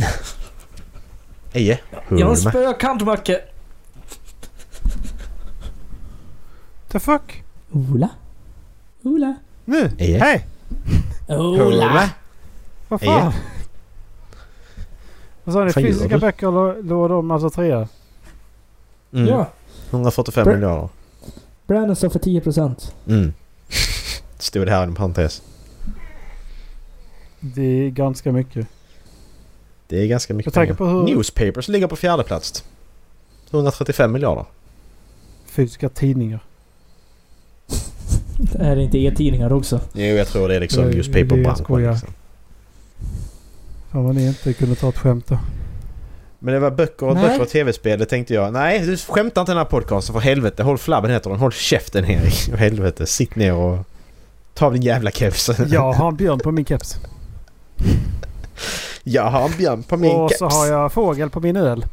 Eje? Hör Jag har mig? spökant Macke. The fuck? Ola? Ola? Nu? Eje? Hej! Mig? Vad fan? Vad sa ni? Fysiska böcker lå- låg de alltså trea? Mm. Ja. 145 Bra- miljarder. Brandon står för 10%. Mm. Stod det här i en parentes. Det är ganska mycket. Det är ganska mycket pengar. på hur Newspapers ligger på fjärde plats. 135 miljarder. fysiska tidningar. Är det inte e-tidningar också? Jo, jag tror det är liksom newspaperbranschen. skojar. Liksom. Fan vad ni inte kunde ta ett skämt då. Men det var böcker och Nej. böcker och tv-spel. Det tänkte jag. Nej, du skämtar inte den här podcasten för helvete. Håll flabben heter den. Håll käften Erik. För <laughs> helvete. Sitt ner och ta av din jävla keps. <laughs> Jag har en björn på min keps. jag har en björn på min och keps. så har jag fågel på min öl.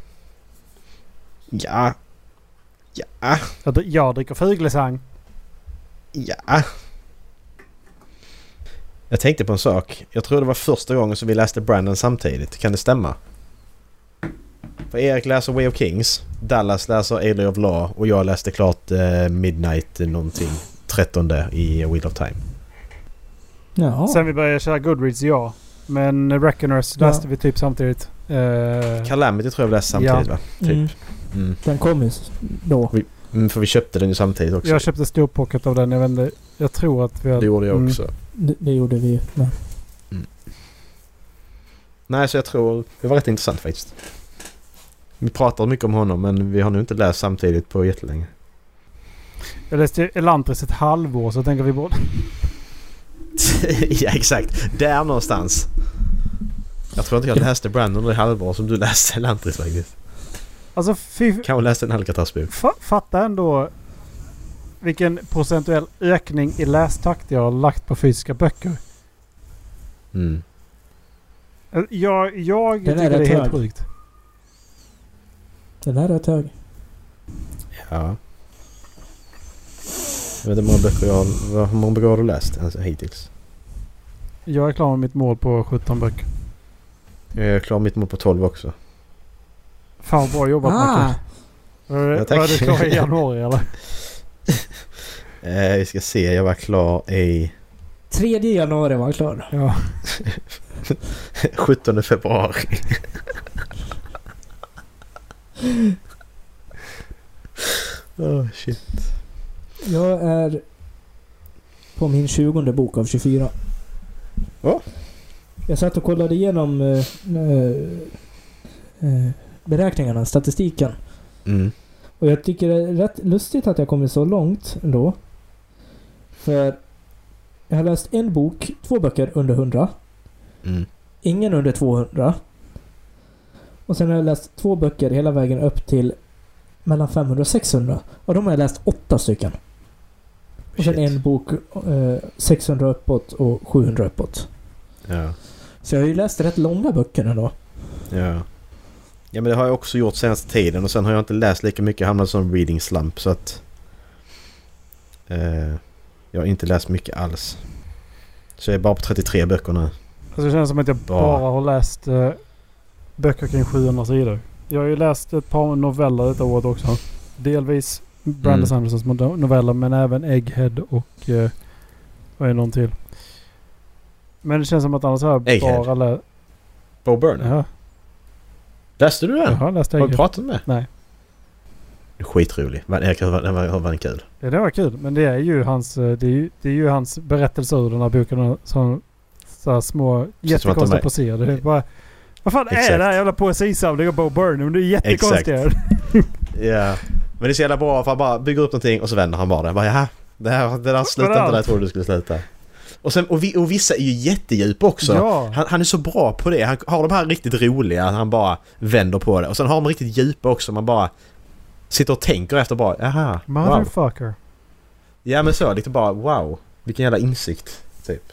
Ja. Ja. Jag dricker fuglesang. Ja. Jag tänkte på en sak. Jag tror det var första gången som vi läste Brandon samtidigt. Kan det stämma? För Erik läser Way of Kings. Dallas läser Alien of Law. Och jag läste klart eh, Midnight någonting. 13 i Wheel of Time. Ja. Sen vi började köra Goodreads, ja. Men Reckoners Ja. läste vi typ samtidigt. Eh, Calamity tror jag vi läste samtidigt va? Typ. Mm. Mm. Den kom ju då. Mm, för vi köpte den ju samtidigt också. jag köpte stor pocket av den. Jag inte. Jag tror att vi Det hade... gjorde jag Mm. också. Det, det gjorde vi ju. Men. Nej, så jag tror det var rätt intressant faktiskt. Vi pratar mycket om honom men vi har nu inte läst samtidigt på jättelänge. Jag läste Elantris ett halvår så tänker vi borde... <laughs> ja, exakt. Där någonstans. Jag tror inte jag läste Brandon det halvår som du läste Lantris faktiskt. Alltså fy... Kanske läste en Alcatraz-bok. Fa, fatta ändå vilken procentuell ökning i lästakt jag har lagt på fysiska böcker. Mm. Jag, jag Den är tycker det är helt sjukt. Den är rätt hög. Ja. Jag vet inte hur många böcker jag har... vad- Hur många böcker har du läst alltså, hittills? Jag är klar med mitt mål på 17 böcker. Jag är klar mitt mål på 12 också. Fan bra jobbat Ah! Macke. Var var du klar i januari eller? <laughs> Eh, vi ska se, jag var klar i 3 januari var jag klar. Ja. <laughs> 17 februari. <laughs> oh, shit. Jag är på min 20 bok av 24. Ja. Jag satt och kollade igenom eh, eh, eh, beräkningarna, statistiken. Mm. Och jag tycker det är rätt lustigt att jag kommit så långt ändå. För jag har läst en bok, två böcker under 100. Mm. Ingen under 200. Och sen har jag läst två böcker hela vägen upp till mellan 500 och 600. Och de har jag läst åtta stycken. Och sen en bok eh, 600 uppåt och 700 uppåt. Ja. Så jag har ju läst rätt långa böcker ändå. Ja. Ja men det har jag också gjort senaste tiden och sen har jag inte läst lika mycket. Jag hamnade som reading slump så att... Eh, jag har inte läst mycket alls. Så jag är bara på 33 böcker nu. Alltså det känns som att jag Bara. bara har läst eh, böcker kring 700 sidor. Jag har ju läst ett par noveller detta året också. Delvis Brandon Mm. Sandersons mo- noveller men även Egghead och... Eh, vad är någon till? Men det känns som att annars har jag bara läst... Bo Burnham. Ja, Läste du den? har läst Har du pratat med? Nej. Skitrolig. Var- Erik, den var, var kul? Ja, det var kul. Men det är ju hans, eh, det är ju, det är ju hans berättelse ur den här boken. Som så här små jättekonstiga är- poeser. Det är bara... Vad fan är Exakt. det här jävla poesisamlingen av Bo Burnham? Det är jättekonstigt. <laughs> Ja. Men det är så jävla bra för han bara bygger upp någonting och så vänder han bara det. Bara, Jaha, det, här, det där slutar inte där jag trodde det skulle sluta. Och, sen, och, vi, och vissa är ju jättedjupa också. Ja. Han, han är så bra på det. Han har de här riktigt roliga, han bara vänder på det. Och sen har de riktigt djupa också, man bara sitter och tänker efter bara, wow. Motherfucker. Ja men så, lite bara wow. Vilken jävla insikt, typ.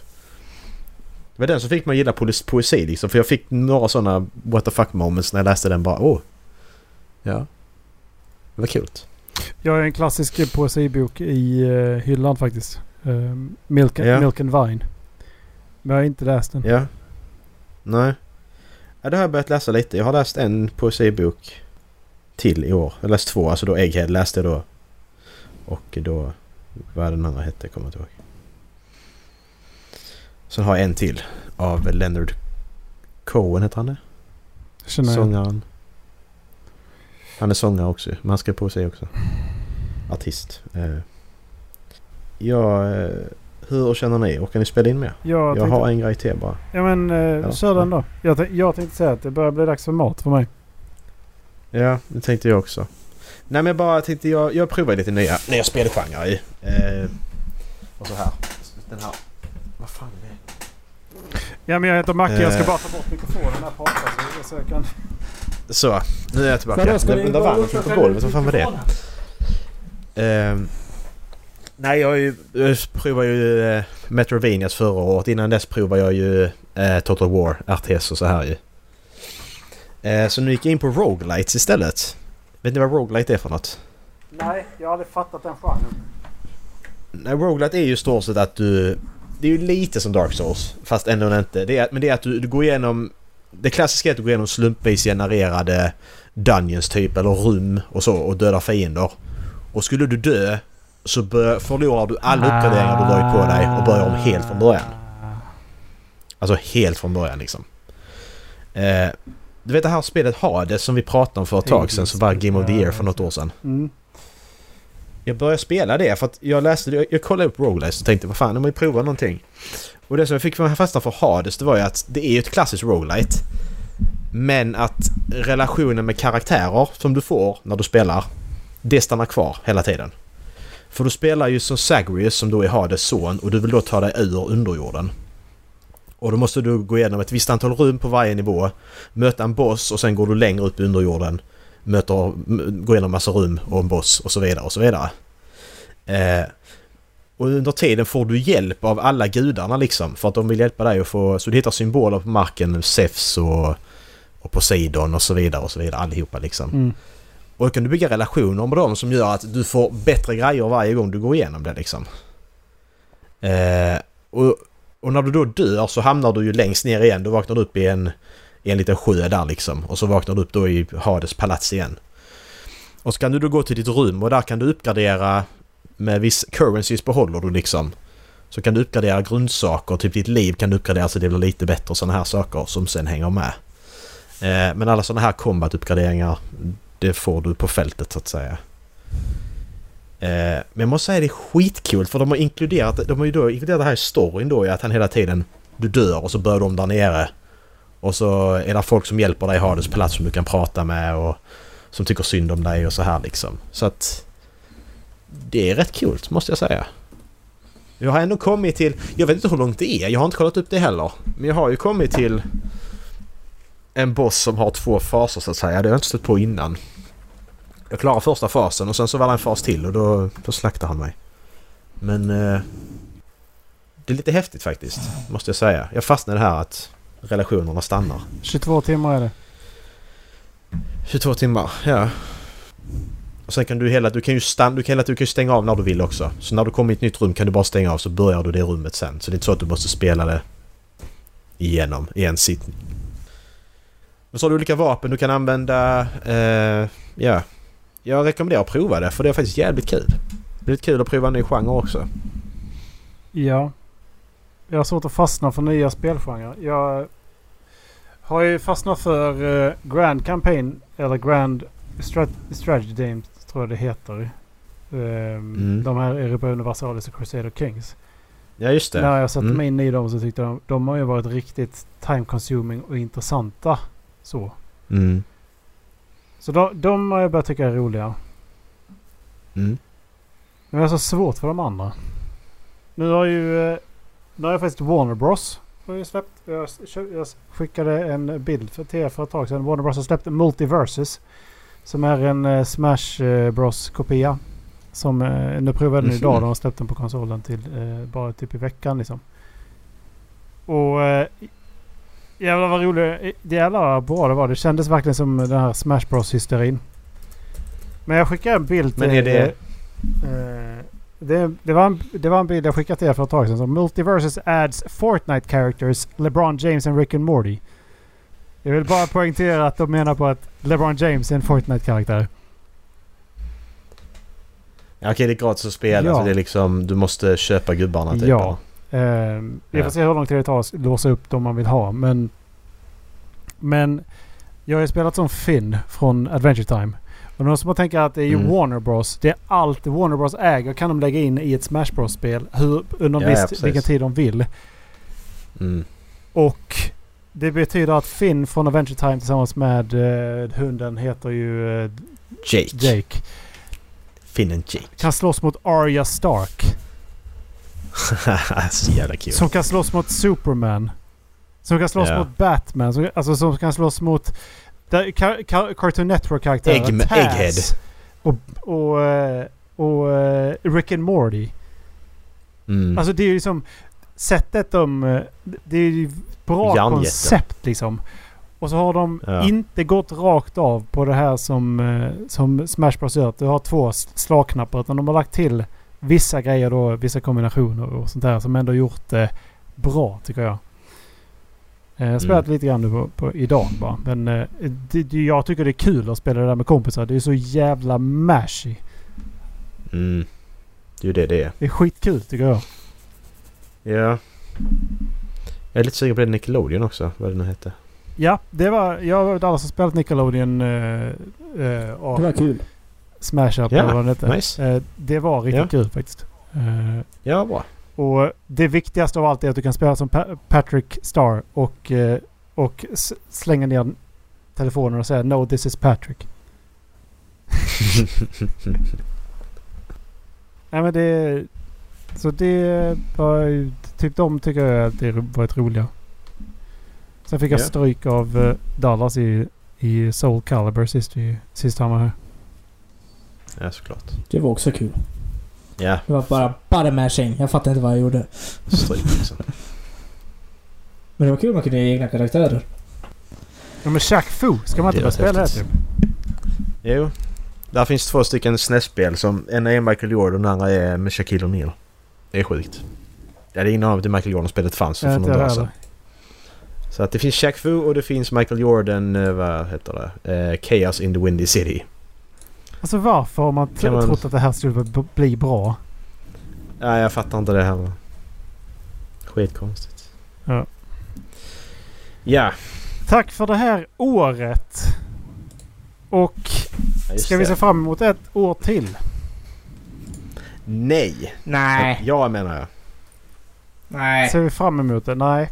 Det var den som fick mig att gilla poesi, liksom. För jag fick några sådana what the fuck moments när jag läste den bara, åh. Ja. Det var kul. Jag har en klassisk poesibok i uh, hyllan faktiskt. Um, Milk, Ja. Milk and Vine. Men jag har inte läst den. Ja. Nej. Ja, det har jag börjat läsa lite. Jag har läst en poesibok till i år. Jag har läst två. Alltså då Egghead läste jag då. Och då... Vad den andra hette kommer jag inte ihåg. Sen har jag en till. Av Leonard Cohen heter han det? Känner. Sångaren. Han är sångare också. Men han ska poesi också. Artist. Eh. Ja, eh, hur känner ni? Orkar ni spela in mer? Jag, Jag tänkte, har en grej till bara. Ja men Ja. kör den då. Jag, jag tänkte säga att det börjar bli dags för mat för mig. Ja, det tänkte jag också. Nej men jag bara tänkte jag, jag provar lite nya, nya spelgenrer i. Eh, och så här. Den här. Vad fan är det? Ja men jag heter Macke. Jag ska Eh. bara ta bort mikrofonen här på så, så jag kan... Så, nu är jag tillbaka. Den bara vann på golvet, vad fan var det? Eh, nej, jag, ju, jag provade ju eh, Metrovanias förra året. Innan dess provade jag ju eh, Total War, RTS och så här ju. Eh, så nu gick jag in på Roguelites istället. Vet ni vad Roguelite är för något? Nej, jag har aldrig fattat den genren. Nej, Roguelite är ju stort sett att du... Det är ju lite som Dark Souls, fast ändå inte. Det är, men det är att du, du går igenom... Det klassiska är att du går igenom slumpvis genererade dungeons typ, eller rum och så, och dödar fiender. Och skulle du dö så bör, förlorar du alla uppgraderingar du dragit på dig och börjar om helt från början. Alltså helt från början liksom. Eh, du vet det här spelet Hades som vi pratade om för ett tag sedan, som var Game of the Year för något år sedan. Mm. Jag började spela det för att jag läste jag, jag kollade upp Roguelites och tänkte vad fan, har ju provat någonting. Och det som jag fick fasta för Hades det var ju att det är ju ett klassiskt roguelite. Men att relationen med karaktärer som du får när du spelar, det stannar kvar hela tiden. För du spelar ju som Sagrius som då är Hades son och du vill då ta dig ur underjorden. Och då måste du gå igenom ett visst antal rum på varje nivå, möta en boss och sen går du längre upp i underjorden möter, går igenom massa rum och en boss och så vidare och så vidare. Eh, och under tiden får du hjälp av alla gudarna liksom för att de vill hjälpa dig att få... Så du hittar symboler på marken, Zeus och, och Poseidon och så vidare och så vidare allihopa liksom. Mm. Och då kan du bygga relationer med dem som gör att du får bättre grejer varje gång du går igenom det liksom. Eh, och, och när du då dör så hamnar du ju längst ner igen. Du vaknar upp i en, i en liten sjö där liksom. Och så vaknar du upp då i Hades palats igen. Och så kan du då gå till ditt rum och där kan du uppgradera med viss currencies behåller du liksom. Så kan du uppgradera grundsaker, typ ditt liv kan du uppgradera så det blir lite bättre och sådana här saker som sen hänger med. Eh, men alla sådana här combat-uppgraderingar det får du på fältet så att säga. Eh, men jag måste säga det är skitkul för de har inkluderat, de har ju då inkluderat det här i storyn då i att han hela tiden du dör och så börjar de där nere. Och så är det folk som hjälper dig ha Hades plats som du kan prata med och som tycker synd om dig och så här liksom. Så att det är rätt kul måste jag säga. Jag har ändå kommit till, jag vet inte hur långt det är, jag har inte kollat upp det heller. Men jag har ju kommit till en boss som har två faser så att säga. Det har jag inte stött på innan. Jag klarade första fasen och sen så var det en fas till och då, då slaktade han mig. Men... Eh, det är lite häftigt faktiskt, måste jag säga. Jag fastnade i det här att relationerna stannar. 22 timmar är det. 22 timmar, ja. Och sen kan du hela, du kan ju stanna, du kan hela, du kan ju stänga av när du vill också. Så när du kommer i ett nytt rum kan du bara stänga av så börjar du det rummet sen. Så det är inte så att du måste spela det igenom i en sittning. Men så har du olika vapen du kan använda. Eh, ja. Jag rekommenderar att prova det för det är faktiskt jävligt kul. Det är lite kul att prova en ny genre också. Ja. Jag har svårt att fastna för nya spelgenrer. Jag har ju fastnat för uh, Grand Campaign eller Grand Strat Strategy tror jag det heter. Um, mm. De här Europa Universalis och Crusader Kings. Ja just det. När jag satte mm. mig in i dem så tyckte jag de har ju varit riktigt time consuming och intressanta. Så. Mm. Så de, de har jag börjat tycka är roliga. Mm. Men jag har så svårt för de andra. Nu har ju... Eh, nu har jag faktiskt Warner Bros. Har jag, släppt. Jag, jag skickade en bild för, till er för ett tag sedan. Warner Bros har släppt Multiverses. Som är en uh, Smash uh, Bros kopia. Som nu provade den idag. De har släppt den på konsolen till bara typ i veckan liksom. Och jävlar vad roligt. Jävlar vad bra det var. Det kändes verkligen som den här Smash Bros hysterin. Men jag skickade en bild till... Men är det... Det, det, var en, det var en bild jag skickade till er för ett tag sedan. Så Multiverses adds Fortnite characters LeBron James and Rick and Morty. Jag vill bara poängtera att de menar på att LeBron James är en Fortnite-karaktär. Ja, okej, det är gratis att spela ja. så det är liksom... Du måste köpa gubbarna typ? Ja. Eh, vi får se hur lång tid det tar att låsa upp dem man vill ha. Men... Men... Jag har ju spelat som Finn från Adventure Time. Och någon som har tänkt att det är ju mm. Warner Bros. Det är allt Warner Bros äger kan de lägga in i ett Smash Bros-spel. Hur, under ja, viss, ja, vilken tid de vill. Mm. Och det betyder att Finn från Adventure Time tillsammans med uh, hunden heter ju uh, Jake. Jake. Finn and Jake. Kan slåss mot Arya Stark. <laughs> Så jävla kul. Som kan slåss mot Superman. Som kan slåss ja. mot Batman. Som, alltså som kan slåss mot där, Cartoon Network-karaktärer. Egg, Egghead. Och, och, eh, och, och eh, Rick and Morty. Mm. Alltså det är ju liksom... Sättet de... Eh, det är ju bra Jarnjätte. koncept liksom. Och så har de ja. inte gått rakt av på det här som, som Smash Bros gör. Du har två slagknappar. Utan de har lagt till vissa grejer då. Vissa kombinationer och sånt där som ändå gjort det bra tycker jag. Jag har spelat mm. lite grann nu på, på, idag bara. Men eh, det, jag tycker det är kul att spela det där med kompisar. Det är så jävla mashy. Mm. Det är ju det det är. Det är skitkul tycker jag. Ja. Jag är lite sugen på det Nickelodeon också. Vad det nu hette. Ja, det var... Jag och Dallas har spelat Nickelodeon. Uh, uh, och det var kul. Smash Up ja, eller vad det. Nice. Det var riktigt ja. kul faktiskt. ja, bra. Och det viktigaste av allt är att du kan spela som pa Patrick Star och, eh, och slänga ner telefonen och säga No this is Patrick. <laughs> Nej men det... Så det var typ de tycker jag att det varit roliga. Sen fick jag stryk av uh, Dallas i, i Soul Calibur sist, vi, sist han var här. Ja såklart. Det var också kul. Ja. Det var bara, bara mashing. Jag fattar inte vad jag gjorde. Stryk liksom. Men det var kul att man kunde ge egna karaktärer. Ja men Shaq Fu, ska man inte börja spela det typ? Jo. Där finns två stycken SNES-spel som... En är Michael Jordan och den andra är med Shaquille O'Neal. Det är sjukt. Jag hade ingen aning om att Michael Jordan-spelet fanns för några dagar sedan. Så att det finns Shaq Fu och det finns Michael Jordan, vad heter det? Eh, Chaos in the Windy City. Alltså varför har man, kan man trott att det här skulle bli bra? Ja, jag fattar inte det heller. Skitkonstigt. Ja. Ja. Tack för det här året. Och ja, ska vi se fram emot ett år till? Nej. Nej. Ja menar jag. Nej. Ser vi fram emot det? Nej.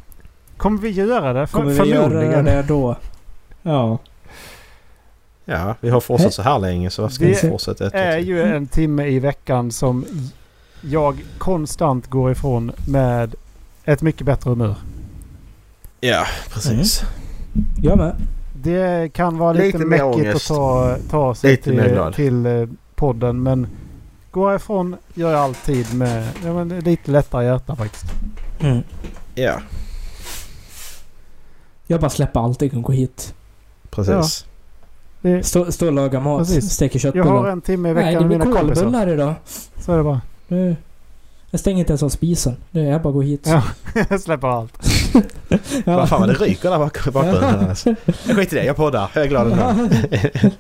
Kommer vi göra det? För, Kommer vi göra det då? Ja. Ja, vi har fortsatt så här länge så ska vi fortsätta ett Det är ju en timme i veckan som jag konstant går ifrån med ett mycket bättre humör. Ja, precis. Mm. Jag med. Det kan vara lite, lite mäckigt att ta, ta sig till, till, eh, podden men gå ifrån gör jag alltid med ja, men lite lättare hjärta faktiskt. Mm. Ja, Jag bara släpper allt och gå hit. precis. Det, Stå, stå och laga mat, Precis. steker jag köttbullar. har en timme i Nej, veckan det med blir kolbullar idag. Så är det bara. Nu. Jag stänger inte ens av spisen. Det är bara att gå hit. Ja. <laughs> jag släpper allt. <laughs> Ja. Vad fan vad det ryker där bak i bakgrunden. Alltså. Jag skiter i det, jag poddar. Jag är glad ändå. <laughs>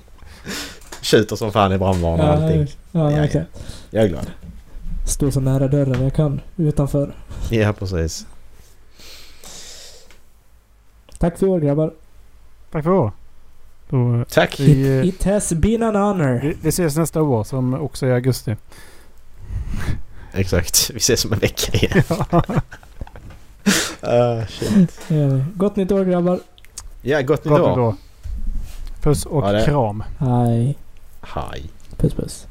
Tjuter som fan i brandvarnaren och allting. Ja, Ja, okej. Jag är glad. Står så nära dörren jag kan utanför. Ja, precis. Tack för i år grabbar. Tack för år. Då, eh, Tack! vi, eh, It has been an honor. vi, vi ses nästa år som också är i augusti. <laughs> Exakt. Vi ses om en vecka igen. <laughs> Uh, shit. Eh, Gott nytt år grabbar. Ja, gott nytt år. Puss och Ja, kram. Hej. Hej. Puss puss.